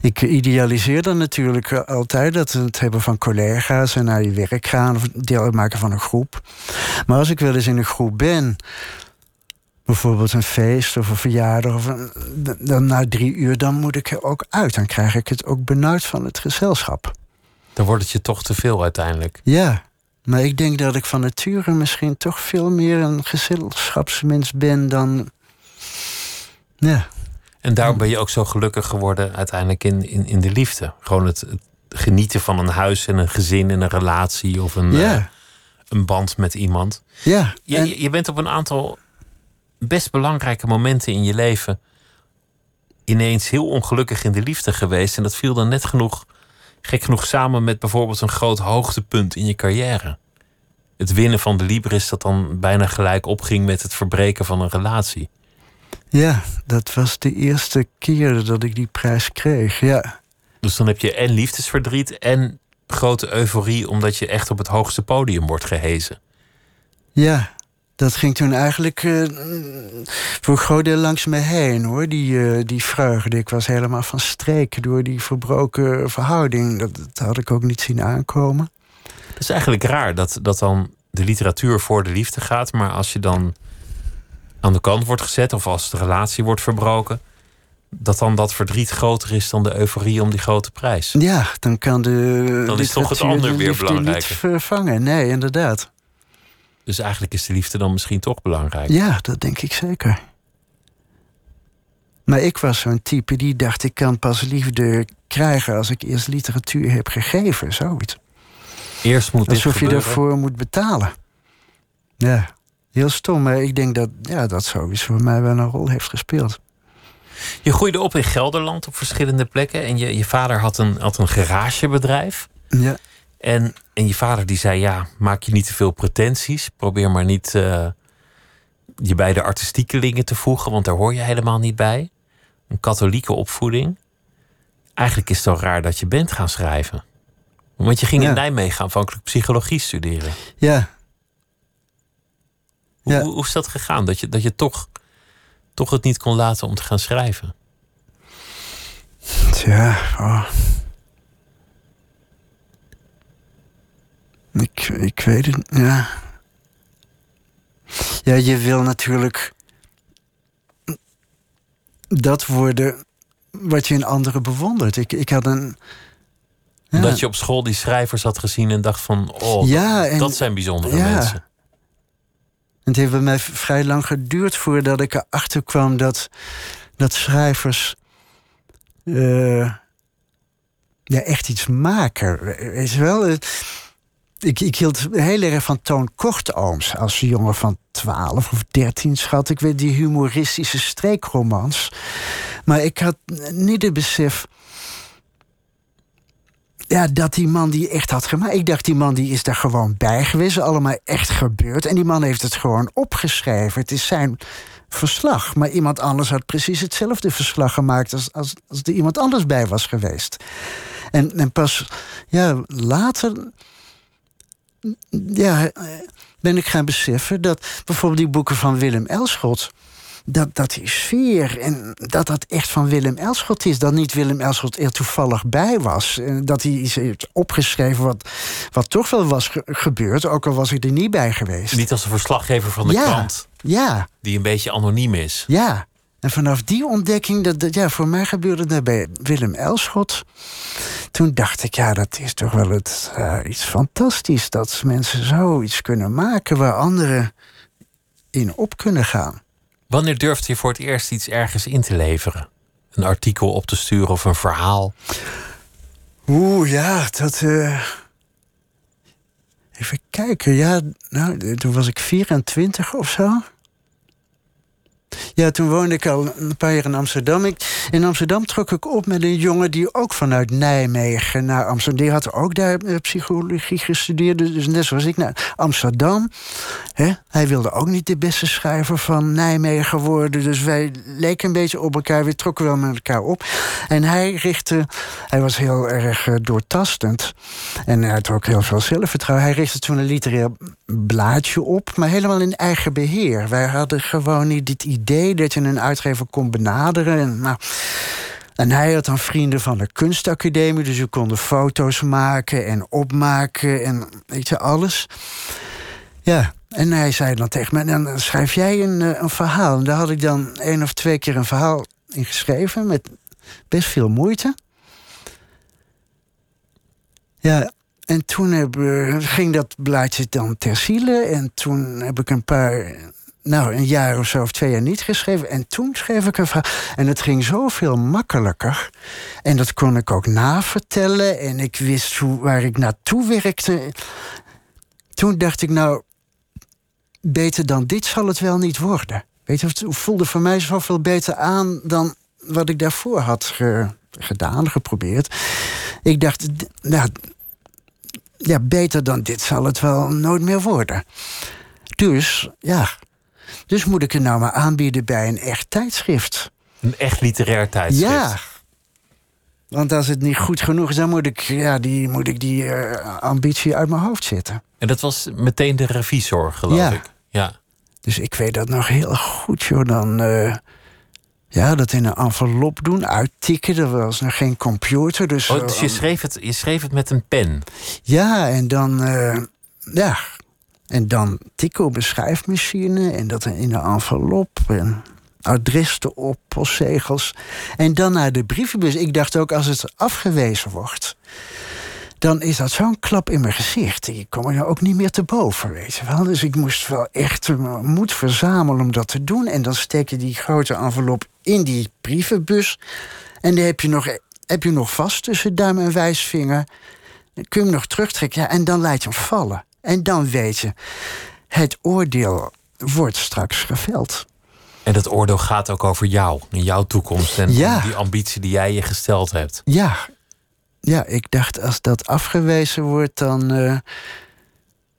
Ik idealiseer dan natuurlijk altijd dat het hebben van collega's en naar je werk gaan of deel uitmaken van een groep. Maar als ik wel eens in een groep ben, bijvoorbeeld een feest of een verjaardag, of een, dan na drie uur, dan moet ik er ook uit. Dan krijg ik het ook benauwd van het gezelschap. Dan wordt het je toch te veel uiteindelijk. Ja, maar ik denk dat ik van nature misschien toch veel meer een gezelschapsmens ben dan. Ja. En daarom ben je ook zo gelukkig geworden uiteindelijk in, in, in de liefde. Gewoon het, genieten van een huis en een gezin en een relatie of een, uh, een band met iemand. Ja. Je, je bent op een aantal best belangrijke momenten in je leven ineens heel ongelukkig in de liefde geweest. En dat viel dan net genoeg, gek genoeg, samen met bijvoorbeeld een groot hoogtepunt in je carrière. Het winnen van de Libris dat dan bijna gelijk opging met het verbreken van een relatie. Ja, dat was de eerste keer dat ik die prijs kreeg, ja. Dus dan heb je en liefdesverdriet en grote euforie omdat je echt op het hoogste podium wordt gehezen. Ja, dat ging toen eigenlijk uh, voor een groot deel langs me heen hoor. Die, uh, die vreugde. Ik was helemaal van streek door die verbroken verhouding. Dat, dat, had ik ook niet zien aankomen. Het is eigenlijk raar dat, dat dan de literatuur voor de liefde gaat, maar als je dan aan de kant wordt gezet of als de relatie wordt verbroken, dat dan dat verdriet groter is dan de euforie om die grote prijs. Ja, dan kan de. Dan is toch het ander weer belangrijk. niet vervangen. Nee, inderdaad. Dus eigenlijk is de liefde dan misschien toch belangrijk. Ja, dat denk ik zeker. Maar ik was zo'n type die dacht: ik kan pas liefde krijgen als ik eerst literatuur heb gegeven, zoiets. Eerst moet Alsof je ervoor moet betalen. Ja, heel stom. Maar ik denk dat ja, dat zoiets voor mij wel een rol heeft gespeeld. Je groeide op in Gelderland op verschillende plekken. En je, je vader had een, had een garagebedrijf. Ja. En, en je vader die zei: Ja, maak je niet te veel pretenties. Probeer maar niet uh, je bij de artistiekelingen te voegen, want daar hoor je helemaal niet bij. Een katholieke opvoeding. Eigenlijk is het wel raar dat je bent gaan schrijven. Want je ging Ja. in Nijmegen aanvankelijk psychologie studeren. Ja, Hoe, Ja. hoe, hoe is dat gegaan? Dat je, dat je toch, toch het niet kon laten om te gaan schrijven? tja. Oh. Ik, ik weet het, ja. Ja, je wil natuurlijk dat worden wat je in anderen bewondert. Ik, ik had een. ja. Omdat je op school die schrijvers had gezien en dacht van... Oh, Ja, dat, en- dat zijn bijzondere ja. mensen. Het heeft bij mij vrij lang geduurd voordat ik erachter kwam dat, dat schrijvers eh, ja, echt iets maken. Je wel? Ik, ik hield heel erg van Toon Kortooms als jongen van 12 of 13, schat. Ik weet die humoristische streekromans. Maar ik had niet het besef. Ja, dat die man die echt had gemaakt. Ik dacht, die man die is daar gewoon bij geweest. Allemaal echt gebeurd. En die man heeft het gewoon opgeschreven. Het is zijn verslag. Maar iemand anders had precies hetzelfde verslag gemaakt. als, als, als er iemand anders bij was geweest. En, en pas ja, later. Ja, eh, ben ik gaan beseffen dat bijvoorbeeld die boeken van Willem Elschot dat, dat die sfeer en dat dat echt van Willem Elschot is. Dat niet Willem Elschot er toevallig bij was. En dat hij iets heeft opgeschreven wat, wat toch wel was ge- gebeurd. Ook al was ik er niet bij geweest. Niet als een verslaggever van de ja, krant, ja, die een beetje anoniem is. ja. En vanaf die ontdekking, dat, dat, ja, voor mij gebeurde dat bij Willem Elschot. Toen dacht ik, ja, dat is toch wel het, eh, iets fantastisch. Dat mensen zoiets kunnen maken waar anderen in op kunnen gaan. Wanneer durfde je voor het eerst iets ergens in te leveren? Een artikel op te sturen of een verhaal? Oeh, ja, dat. eh, Even kijken. Ja, nou, toen was ik 24 of zo. Ja, toen woonde ik al een paar jaar in Amsterdam. In Amsterdam trok ik op met een jongen die ook vanuit Nijmegen naar Amsterdam. Die had ook daar eh, psychologie gestudeerd. Dus net zoals ik naar Amsterdam. Hij wilde ook niet de beste schrijver van Nijmegen worden. Dus wij leken een beetje op elkaar. We trokken wel met elkaar op. En hij richtte. Hij was heel erg eh, doortastend. En hij had ook heel veel zelfvertrouwen. Hij richtte toen een literair blaadje op, maar helemaal in eigen beheer. Wij hadden gewoon niet dit idee dat je een uitgever kon benaderen. En, nou, en hij had dan vrienden van de kunstacademie, dus je konden foto's maken en opmaken en weet je, alles. Ja, en hij zei dan tegen mij, dan schrijf jij een, eh, een verhaal. En daar had ik dan één of twee keer een verhaal in geschreven met best veel moeite. Ja, en toen eh, ging dat blaadje dan ter ziele. En toen heb ik een paar, nou een jaar of zo of twee jaar niet geschreven. En toen schreef ik een verhaal. En het ging zoveel makkelijker. En dat kon ik ook navertellen. En ik wist hoe, waar ik naartoe werkte. Toen dacht ik, nou, beter dan dit zal het wel niet worden. Weet je, het voelde voor mij zoveel beter aan dan wat ik daarvoor had gedaan, geprobeerd. Ik dacht, nou, ja, beter dan dit zal het wel nooit meer worden. Dus, ja. Dus moet ik het nou maar aanbieden bij een echt tijdschrift. Een echt literair tijdschrift? Ja. Want als het niet goed genoeg is, dan moet ik, ja, die, moet ik die uh, ambitie uit mijn hoofd zetten. En dat was meteen de revisor, geloof ja. ik. Ja. Dus ik weet dat nog heel goed, joh. Dan, uh, ja, dat in een envelop doen, uittikken. Er was nog geen computer. Dus, oh, dus je, schreef het, je schreef het met een pen? Ja, en dan... Uh, ja, en dan tikken op een schrijfmachine. En dat in een envelop. En adres erop, postzegels. En dan naar de brievenbus. Ik dacht ook, als het afgewezen wordt dan is dat zo'n klap in mijn gezicht. Ik kom er ook niet meer te boven, weet je wel. Dus ik moest wel echt moed verzamelen om dat te doen. En dan steek je die grote envelop in die brievenbus. En dan heb je nog, heb je nog vast tussen duim en wijsvinger. Dan kun je hem nog terugtrekken. Ja, en dan laat je hem vallen. En dan weet je, het oordeel wordt straks geveld. En dat oordeel gaat ook over jou en jouw toekomst en ja. die ambitie die jij je gesteld hebt. Ja, ja, ik dacht als dat afgewezen wordt, dan. Uh,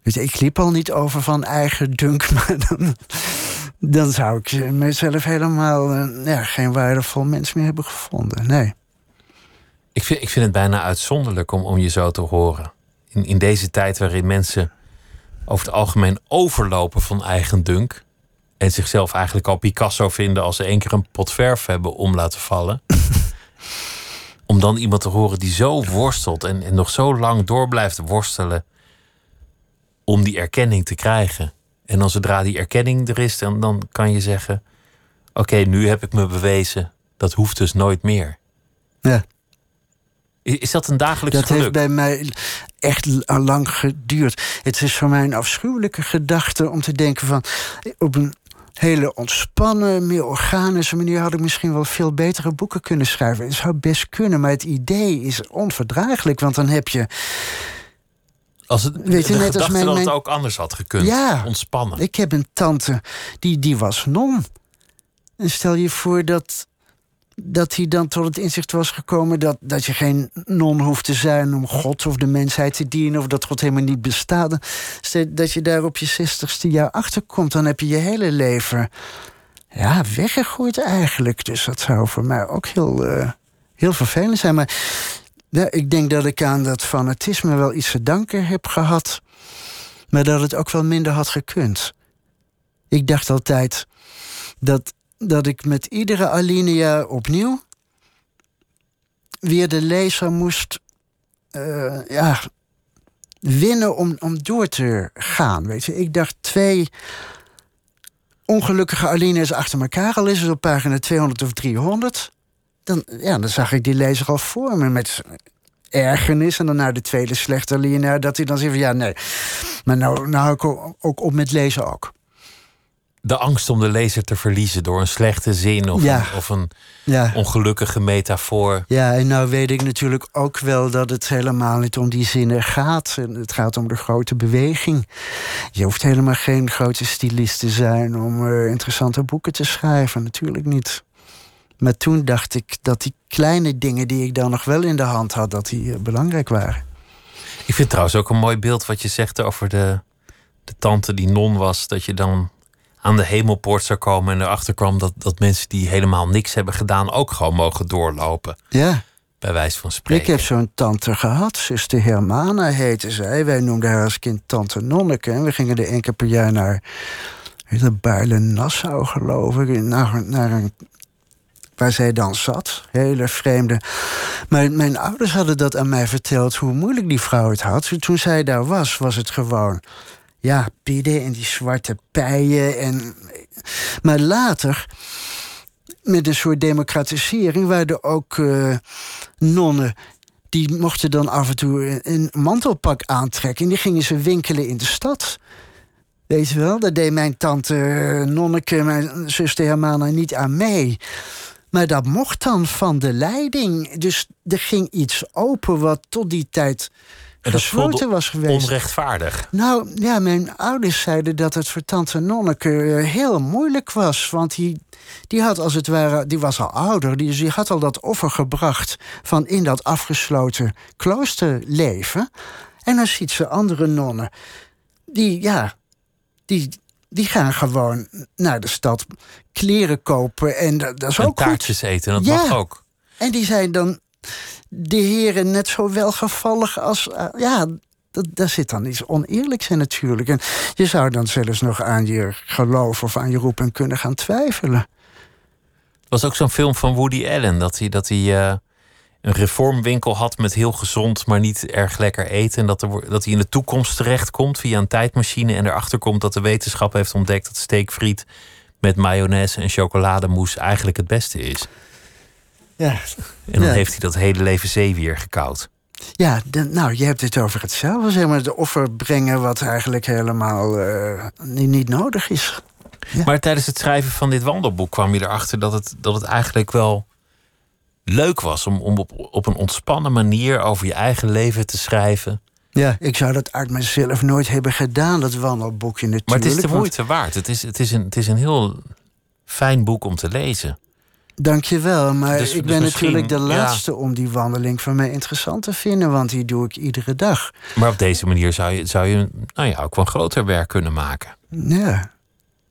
weet je, ik liep al niet over van eigen dunk, maar dan, dan zou ik mezelf helemaal uh, ja, geen waardevol mens meer hebben gevonden. Nee. Ik vind, ik vind het bijna uitzonderlijk om, om je zo te horen. In, in deze tijd waarin mensen over het algemeen overlopen van eigen dunk. En zichzelf eigenlijk al Picasso vinden als ze één keer een pot verf hebben om laten vallen om dan iemand te horen die zo worstelt en, en nog zo lang door blijft worstelen om die erkenning te krijgen. En dan zodra die erkenning er is, dan, dan kan je zeggen: Oké, nu heb ik me bewezen. Dat hoeft dus nooit meer. Ja. Is, is dat een dagelijks dat geluk? heeft bij mij echt lang geduurd. Het is voor mij een afschuwelijke gedachte om te denken van... op een hele ontspannen, meer organische manier had ik misschien wel veel betere boeken kunnen schrijven. Het zou best kunnen, maar het idee is onverdraaglijk, want dan heb je. Als het, Weet je, net als mijn, dat het ook anders had gekund. Ja, ontspannen. Ik heb een tante die, die was non. En stel je voor dat dat hij dan tot het inzicht was gekomen dat, dat je geen non hoeft te zijn om God of de mensheid te dienen, of dat God helemaal niet bestaat. Dat je daar op je zestigste jaar achter komt, dan heb je je hele leven ja, weggegooid eigenlijk. Dus dat zou voor mij ook heel, uh, heel vervelend zijn. Maar ja, ik denk dat ik aan dat fanatisme wel iets te danken heb gehad, maar dat het ook wel minder had gekund. Ik dacht altijd dat dat ik met iedere alinea opnieuw weer de lezer moest uh, ja, winnen om, om door te gaan. Weet je, ik dacht twee ongelukkige alinea's achter elkaar, al is het op pagina 200 of 300. Dan, ja, dan zag ik die lezer al voor me met ergernis. En dan naar de tweede slechte alinea, dat hij dan zegt van ja, nee. Maar nou, nou hou ik ook op met lezen ook de angst om de lezer te verliezen door een slechte zin of ja. een, of een ja. ongelukkige metafoor. Ja, en nou weet ik natuurlijk ook wel dat het helemaal niet om die zinnen gaat. Het gaat om de grote beweging. Je hoeft helemaal geen grote stylist te zijn om uh, interessante boeken te schrijven. Natuurlijk niet. Maar toen dacht ik dat die kleine dingen die ik dan nog wel in de hand had, dat die uh, belangrijk waren. Ik vind trouwens ook een mooi beeld wat je zegt over de, de tante die non was. Dat je dan aan de hemelpoort zou komen en erachter kwam dat, dat mensen die helemaal niks hebben gedaan ook gewoon mogen doorlopen. Ja. Bij wijze van spreken. Ik heb zo'n tante gehad, zuster Hermana heette zij. Wij noemden haar als kind tante Nonneke. En we gingen er één keer per jaar naar Baarle-Nassau, geloof ik. Naar, naar een, waar zij dan zat. Hele vreemde. Maar mijn ouders hadden dat aan mij verteld, hoe moeilijk die vrouw het had. Toen zij daar was, was het gewoon. Ja, bidden en die zwarte pijen. En, maar later, met een soort democratisering, waren er ook uh, nonnen die mochten dan af en toe een mantelpak aantrekken. En die gingen ze winkelen in de stad. Weet je wel, daar deed mijn tante eh, Nonneke, mijn zuster Hermana niet aan mee. Maar dat mocht dan van de leiding. Dus er ging iets open wat tot die tijd gesloten was geweest. Onrechtvaardig. Nou ja, mijn ouders zeiden dat het voor tante Nonneke eh, heel moeilijk was. Want die, die had als het ware, die was al ouder, die, die had al dat offer gebracht van in dat afgesloten kloosterleven. En dan ziet ze andere nonnen. Die, ja, die, die gaan gewoon naar de stad kleren kopen. En dat, is ook taartjes eten, dat mag ook. En die zijn dan de heren net zo welgevallig als... Uh, ja, dat, daar zit dan iets oneerlijks in natuurlijk. En je zou dan zelfs nog aan je geloof of aan je roepen kunnen gaan twijfelen. Er was ook zo'n film van Woody Allen... dat hij, dat hij uh, een reformwinkel had met heel gezond... maar niet erg lekker eten. En dat, er, dat hij in de toekomst terechtkomt via een tijdmachine... en erachter komt dat de wetenschap heeft ontdekt... dat steekfriet met mayonaise en chocolademousse eigenlijk het beste is. Ja. En dan heeft hij dat hele leven zeewier gekoud. Ja, nou, je hebt het over hetzelfde, zeg maar, de offer brengen wat eigenlijk helemaal uh, niet, niet, nodig is. Maar tijdens het schrijven van dit wandelboek kwam je erachter dat het, dat het eigenlijk wel leuk was om, om op, op een ontspannen manier over je eigen leven te schrijven. Ja, ik zou dat uit mezelf nooit hebben gedaan, dat wandelboekje natuurlijk. Maar het is de moeite waard. Het is, het, is een, het is een heel fijn boek om te lezen. Dankjewel, maar dus, ik dus ben natuurlijk de laatste om die wandeling voor mij interessant te vinden, want die doe ik iedere dag. Maar op deze manier zou je, zou je nou ja, ook wel groter werk kunnen maken. Ja,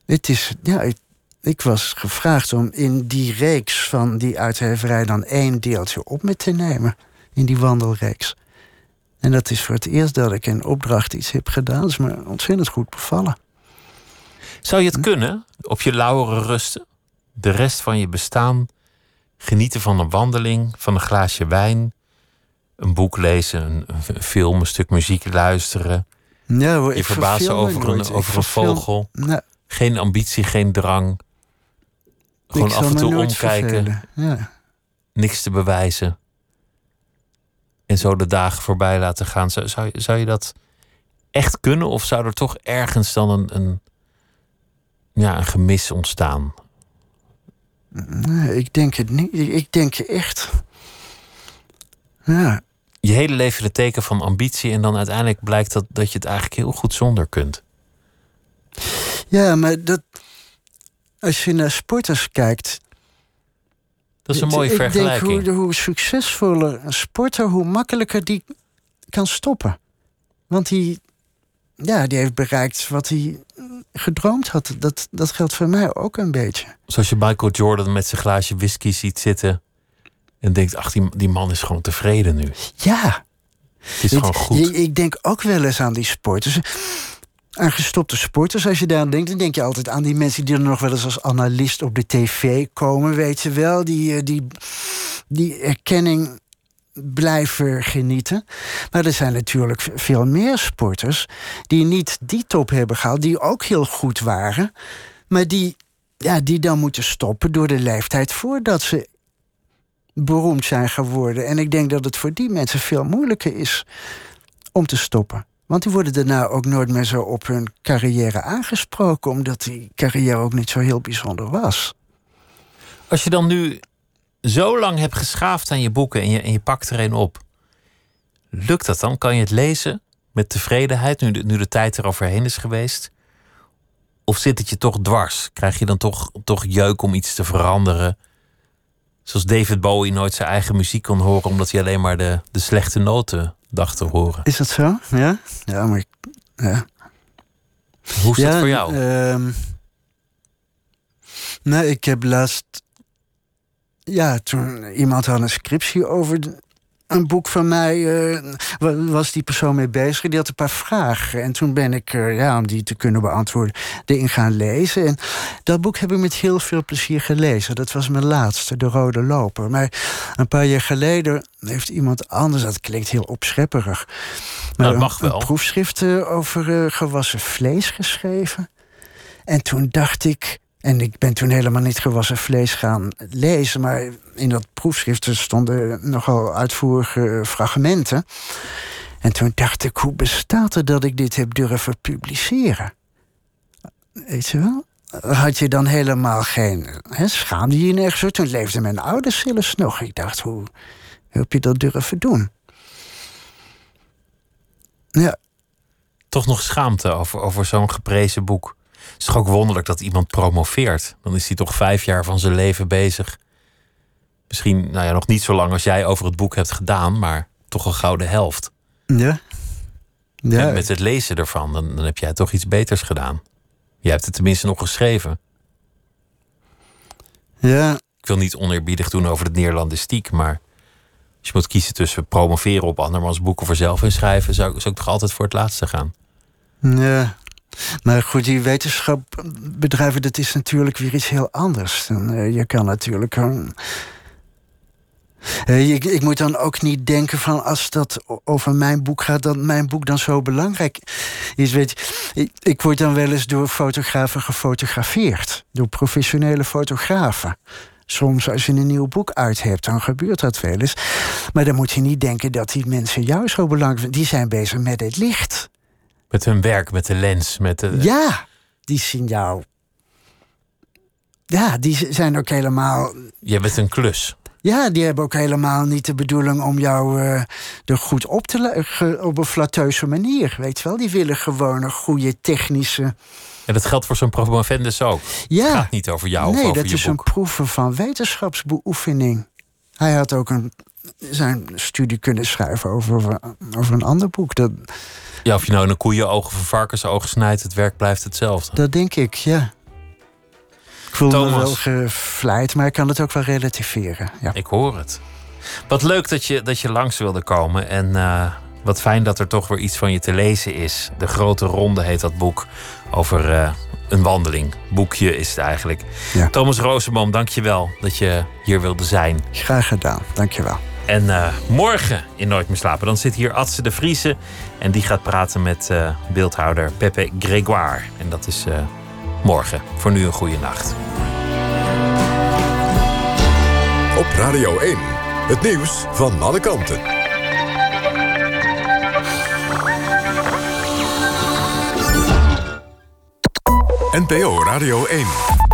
het is, ja ik was gevraagd om in die reeks van die uitgeverij dan één deeltje op me te nemen. In die wandelreeks. En dat is voor het eerst dat ik in opdracht iets heb gedaan. Dat is me ontzettend goed bevallen. Zou je het kunnen, op je lauweren rusten? de rest van je bestaan genieten van een wandeling, van een glaasje wijn, een boek lezen, een, een film, een stuk muziek luisteren. Ja, je verbazen over een, over een vogel. Geen ambitie, geen drang. Gewoon af en toe omkijken. Ja. Niks te bewijzen. En zo de dagen voorbij laten gaan. Zou, zou, zou je dat echt kunnen? Of zou er toch ergens dan een, een, ja, een gemis ontstaan? Nee, ik denk het niet. Ik denk echt. Ja. Je hele leven de teken van ambitie en dan uiteindelijk blijkt dat, dat je het eigenlijk heel goed zonder kunt. Ja, maar dat. Als je naar sporters kijkt. Dat is een mooie ik vergelijking. Ik denk hoe, hoe succesvoller een sporter, hoe makkelijker die kan stoppen. Want die, ja, die heeft bereikt wat hij gedroomd had. Dat, dat geldt voor mij ook een beetje. Zoals je Michael Jordan met zijn glaasje whisky ziet zitten. En denkt, ach, die, die man is gewoon tevreden nu. Ja. Het is gewoon goed. Ik denk ook wel eens aan die sporters. Aan gestopte sporters, als je daar denkt, dan denk je altijd aan die mensen die er nog wel eens als analist op de tv komen, weet je wel. Die, eh, die, die erkenning blijven genieten. Maar er zijn natuurlijk veel meer sporters die niet die top hebben gehaald, die ook heel goed waren, maar die, ja, die dan moeten stoppen door de leeftijd voordat ze beroemd zijn geworden. En ik denk dat het voor die mensen veel moeilijker is om te stoppen. Want die worden daarna ook nooit meer zo op hun carrière aangesproken, omdat die carrière ook niet zo heel bijzonder was. Als je dan nu zo lang hebt geschaafd aan je boeken en je, en je pakt er een op. Lukt dat dan? Kan je het lezen met tevredenheid nu de, nu de tijd eroverheen is geweest? Of zit het je toch dwars? Krijg je dan toch, toch jeuk om iets te veranderen? Zoals David Bowie nooit zijn eigen muziek kon horen omdat hij alleen maar de, de slechte noten dacht te horen. Is dat zo? Ja, ja maar. Ja. Hoe is dat voor jou? Uh, nou, ik heb laatst ja, toen iemand had een scriptie over een boek van mij eh, was die persoon mee bezig. Die had een paar vragen. En toen ben ik, uh, ja, om die te kunnen beantwoorden, erin gaan lezen. En dat boek heb ik met heel veel plezier gelezen. Dat was mijn laatste, De Rode Loper. Maar een paar jaar geleden heeft iemand anders, dat klinkt heel opschepperig. Maar dat mag wel. Een proefschrift over gewassen vlees geschreven. En toen dacht ik, en ik ben toen helemaal niet gewassen vlees gaan lezen, maar in dat proefschrift stonden nogal uitvoerige fragmenten. En toen dacht ik, hoe bestaat het dat ik dit heb durven publiceren? Weet je wel? Had je dan helemaal geen. Schaamde je nergens voor? Toen leefden mijn ouders zelfs nog. Ik dacht, hoe, hoe heb je dat durven doen? Ja. Toch nog schaamte over, over zo'n geprezen boek. Het is toch ook wonderlijk dat iemand promoveert. Dan is hij toch vijf jaar van zijn leven bezig. Misschien nou ja, nog niet zo lang als jij over het boek hebt gedaan, maar toch een gouden helft. Ja. ja. En met het lezen ervan, dan, dan heb jij toch iets beters gedaan. Jij hebt het tenminste nog geschreven. Ja. Ik wil niet oneerbiedig doen over het Neerlandistiek, maar als je moet kiezen tussen promoveren op andermans boeken voor zelf inschrijven, zou, zou ik toch altijd voor het laatste gaan. Ja, maar goed, die wetenschapbedrijven, dat is natuurlijk weer iets heel anders. Dan, uh, je kan natuurlijk. Uh, ik, ik, moet dan ook niet denken van als dat over mijn boek gaat, dat mijn boek dan zo belangrijk is. Weet je, ik, word dan wel eens door fotografen gefotografeerd, door professionele fotografen. Soms als je een nieuw boek uit hebt, dan gebeurt dat wel eens. Maar dan moet je niet denken dat die mensen jou zo belangrijk. Die zijn bezig met het licht. Met hun werk, met de lens, met de... Ja, die zien jou. Ja, die zijn ook helemaal. Je bent een klus. Ja, die hebben ook helemaal niet de bedoeling om jou uh, er goed op te leggen op een flatteuze manier. Weet je wel, die willen gewoon een goede technische. En dat geldt voor zo'n promovendus ook. Ja. Het gaat niet over jou nee, of over dat je is boek. een proeven van wetenschapsbeoefening. Hij had ook een, zijn studie kunnen schrijven over, over een ander boek. Dat, ja, of je nou een koeienoog of een varkensoog snijdt, het werk blijft hetzelfde. Dat denk ik, ja. Ik voel Thomas. me wel gevleid, maar ik kan het ook wel relativeren. Ja. Ik hoor het. Wat leuk dat je, dat je langs wilde komen. En uh, wat fijn dat er toch weer iets van je te lezen is. De Grote Ronde heet dat boek. Over uh, een wandeling. Boekje is het eigenlijk. Ja. Thomas Rosenboom, dank je wel dat je hier wilde zijn. Graag gedaan, dank je wel. En uh, morgen in Nooit meer slapen, dan zit hier Adse de Vriese. En die gaat praten met uh, beeldhouder Pepe Grégoire. En dat is uh, morgen. Voor nu een goede nacht. Op Radio 1, het nieuws van alle kanten. NPO Radio 1.